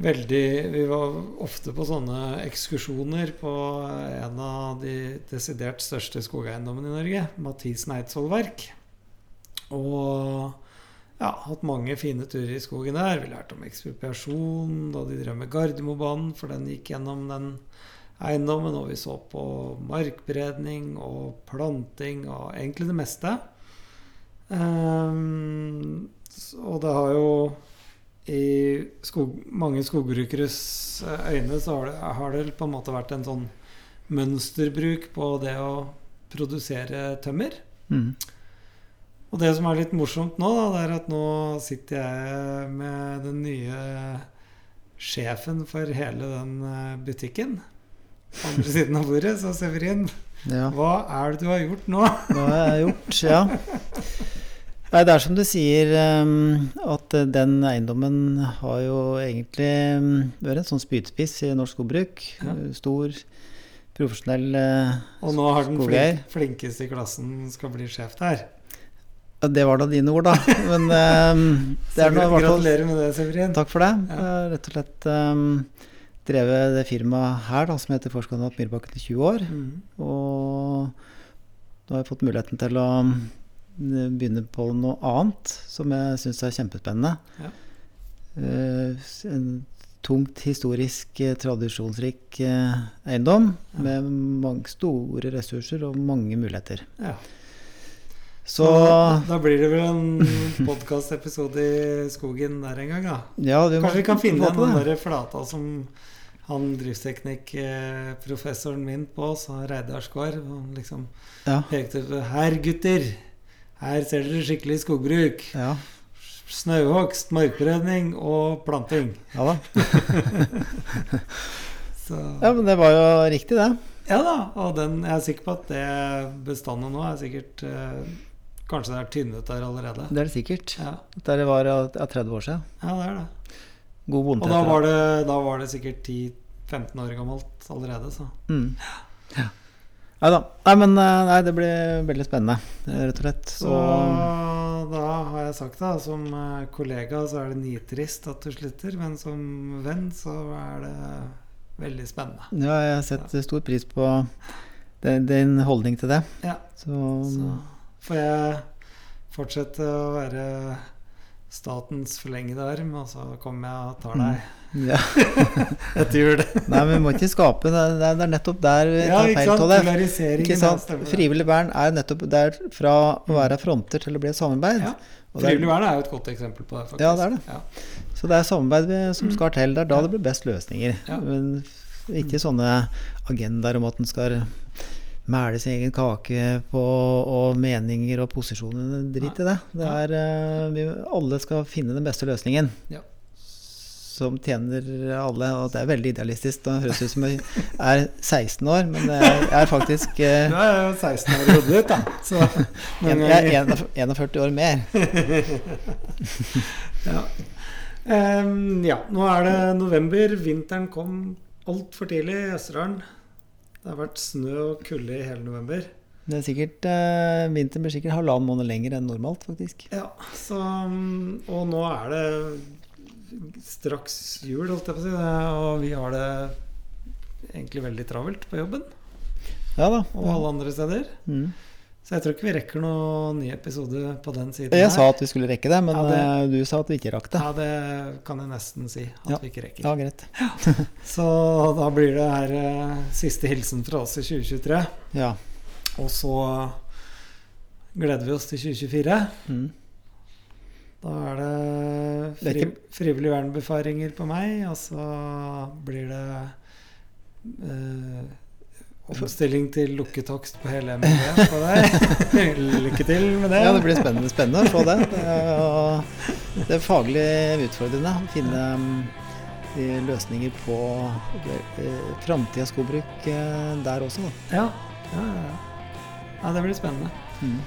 Speaker 1: veldig Vi var ofte på sånne ekskursjoner på en av de desidert største skogeiendommene i Norge, Mathisen Eidsvoll Verk. Og ja, hatt mange fine turer i skogen der. Vi lærte om ekspropriasjon da de drev med Gardermobanen, for den gikk gjennom den eiendommen. Og vi så på markberedning og planting og egentlig det meste. Um, og det har jo i skog, mange skogbrukeres eh, øyne så har det, har det på en måte vært en sånn mønsterbruk på det å produsere tømmer.
Speaker 2: Mm.
Speaker 1: Og det som er litt morsomt nå, da, det er at nå sitter jeg med den nye sjefen for hele den eh, butikken. På andre [LAUGHS] siden av bordet, så Severin,
Speaker 2: Ja.
Speaker 1: hva er det du har gjort nå?
Speaker 2: Hva jeg har jeg gjort? Ja. Nei, det er som du sier, um, at eh, den eiendommen har jo egentlig um, vært en sånn spydspiss i norsk skogbruk.
Speaker 1: Ja.
Speaker 2: Uh, Stor, profesjonell uh,
Speaker 1: Og nå har den flink, flinkeste i klassen skal bli sjef der.
Speaker 2: Ja, Det var da dine ord, da. Men um, [LAUGHS] det er fall
Speaker 1: Gratulerer med det, Severin.
Speaker 2: Takk for det.
Speaker 1: Ja.
Speaker 2: Jeg har rett og slett um, drevet det firmaet her, da, som heter Forskanat Myrbakken, i 20 år.
Speaker 1: Mm.
Speaker 2: Og nå har jeg fått muligheten til å mm, begynne på noe annet som jeg syns er kjempespennende.
Speaker 1: Ja.
Speaker 2: Uh, en tungt historisk, eh, tradisjonsrik uh, eiendom
Speaker 1: Ja.
Speaker 2: med mange store ressurser og mange muligheter.
Speaker 1: Ja.
Speaker 2: Så
Speaker 1: da blir det vel en podkastepisode i skogen der en gang, da.
Speaker 2: ja,
Speaker 1: Kanskje vi kan finne den der flata som han driftsteknikkprofessoren min på oss, han Reidar Skår, han liksom
Speaker 2: Ja,
Speaker 1: pekte på Her, gutter! Her ser dere skikkelig skogbruk.
Speaker 2: ja,
Speaker 1: Snauhogst, markberedning og planting.
Speaker 2: ja da. [LAUGHS]
Speaker 1: Så
Speaker 2: Ja, men det var jo riktig, det.
Speaker 1: Ja da, og den, jeg er sikker på at det bestandet nå er sikkert eh, Kanskje det er tynnet der allerede.
Speaker 2: Det er det sikkert.
Speaker 1: Ja,
Speaker 2: Det var ja, 30 år siden.
Speaker 1: ja det er det.
Speaker 2: God bonde.
Speaker 1: Og da var det, da var det sikkert 10-15 år gammelt allerede, så.
Speaker 2: Mm. Ja. Nei da. Nei, men eh, nei, det blir veldig spennende, rett og slett.
Speaker 1: Så
Speaker 2: Og
Speaker 1: da har jeg sagt det. som eh, kollega så er det nitrist at du slutter, men som venn så er det veldig spennende.
Speaker 2: ja, jeg setter stor pris på din holdning til det.
Speaker 1: Ja.
Speaker 2: Så,
Speaker 1: Så får jeg fortsette å være statens forlengede arm, og så kommer jeg og tar deg
Speaker 2: ja. [LAUGHS]
Speaker 1: etter jul. [LAUGHS]
Speaker 2: Nei, men vi må ikke skape Det, er- det er nettopp der vi
Speaker 1: Ja,
Speaker 2: tar feil av det. Ikke sant? Frivillig vern er nettopp der fra å være fronter til å bli et samarbeid.
Speaker 1: Ja. Frivillig vern er jo et godt eksempel på det, faktisk.
Speaker 2: Ja, det er det.
Speaker 1: Ja.
Speaker 2: Så det er samarbeid som skal til. Det er da det blir best løsninger. Men ikke sånne agendaer om at en skal mæle sin egen kake på og meninger og posisjoner. Drit i det. det er, eh, vi, alle skal finne den beste løsningen.
Speaker 1: Ja.
Speaker 2: Som tjener alle. Og det er veldig idealistisk. Det høres ut som jeg er 16 år, men jeg er faktisk eh,
Speaker 1: Du er jo 16 år i hodet ditt, da. Så [LAUGHS] men,
Speaker 2: jeg er 41 år mer. [LAUGHS]
Speaker 1: Ja. Um, ja, nå er det november. Vinteren kom altfor tidlig i Østerdalen. Det har vært snø og kulde i hele november.
Speaker 2: Det er sikkert, eh, Vinteren blir sikkert halvannen måned lenger enn normalt, faktisk.
Speaker 1: Ja, så mm, Og nå er det straks jul, holdt jeg på å si. det- Og vi har det egentlig veldig travelt på jobben
Speaker 2: Ja da.
Speaker 1: og alle andre steder.
Speaker 2: Mm.
Speaker 1: Så jeg tror ikke vi rekker noen ny episode på den siden.
Speaker 2: Jeg
Speaker 1: her.
Speaker 2: sa at vi skulle rekke det, men
Speaker 1: Ja, det-
Speaker 2: eh, du sa at vi ikke rakk det.
Speaker 1: Ja, det kan jeg nesten si at
Speaker 2: Ja.
Speaker 1: vi ikke rekker.
Speaker 2: Ja, greit.
Speaker 1: Så da blir det her eh, siste hilsen fra oss i 2023.
Speaker 2: Ja.
Speaker 1: Og så gleder vi oss til 2024.
Speaker 2: Mm.
Speaker 1: Da er det
Speaker 2: Det
Speaker 1: fri, frivillige vernebefaringer på meg, og så blir det eh, omstilling til lukketakst på hele MV på deg. [LAUGHS] Lykke til med det.
Speaker 2: ja, det blir spennende, spennende å få det. Det er, og det er faglig utfordrende å finne mm, løsninger på uh, framtidas skogbruk eh, der også, da.
Speaker 1: Ja, ja, ja, ja. ja, det blir spennende.
Speaker 2: Mm.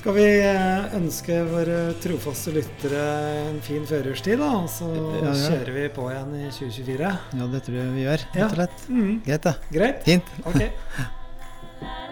Speaker 1: Skal vi eh, ønske våre trofaste lyttere en fin førjulstid, da? Og så
Speaker 2: Ja, ja.
Speaker 1: kjører vi på igjen i 2024.
Speaker 2: Ja, det tror jeg vi gjør,
Speaker 1: Ja.
Speaker 2: rett og slett.
Speaker 1: Mm,
Speaker 2: Greit, da.
Speaker 1: greit.
Speaker 2: Fint.
Speaker 1: Ok. [LAUGHS]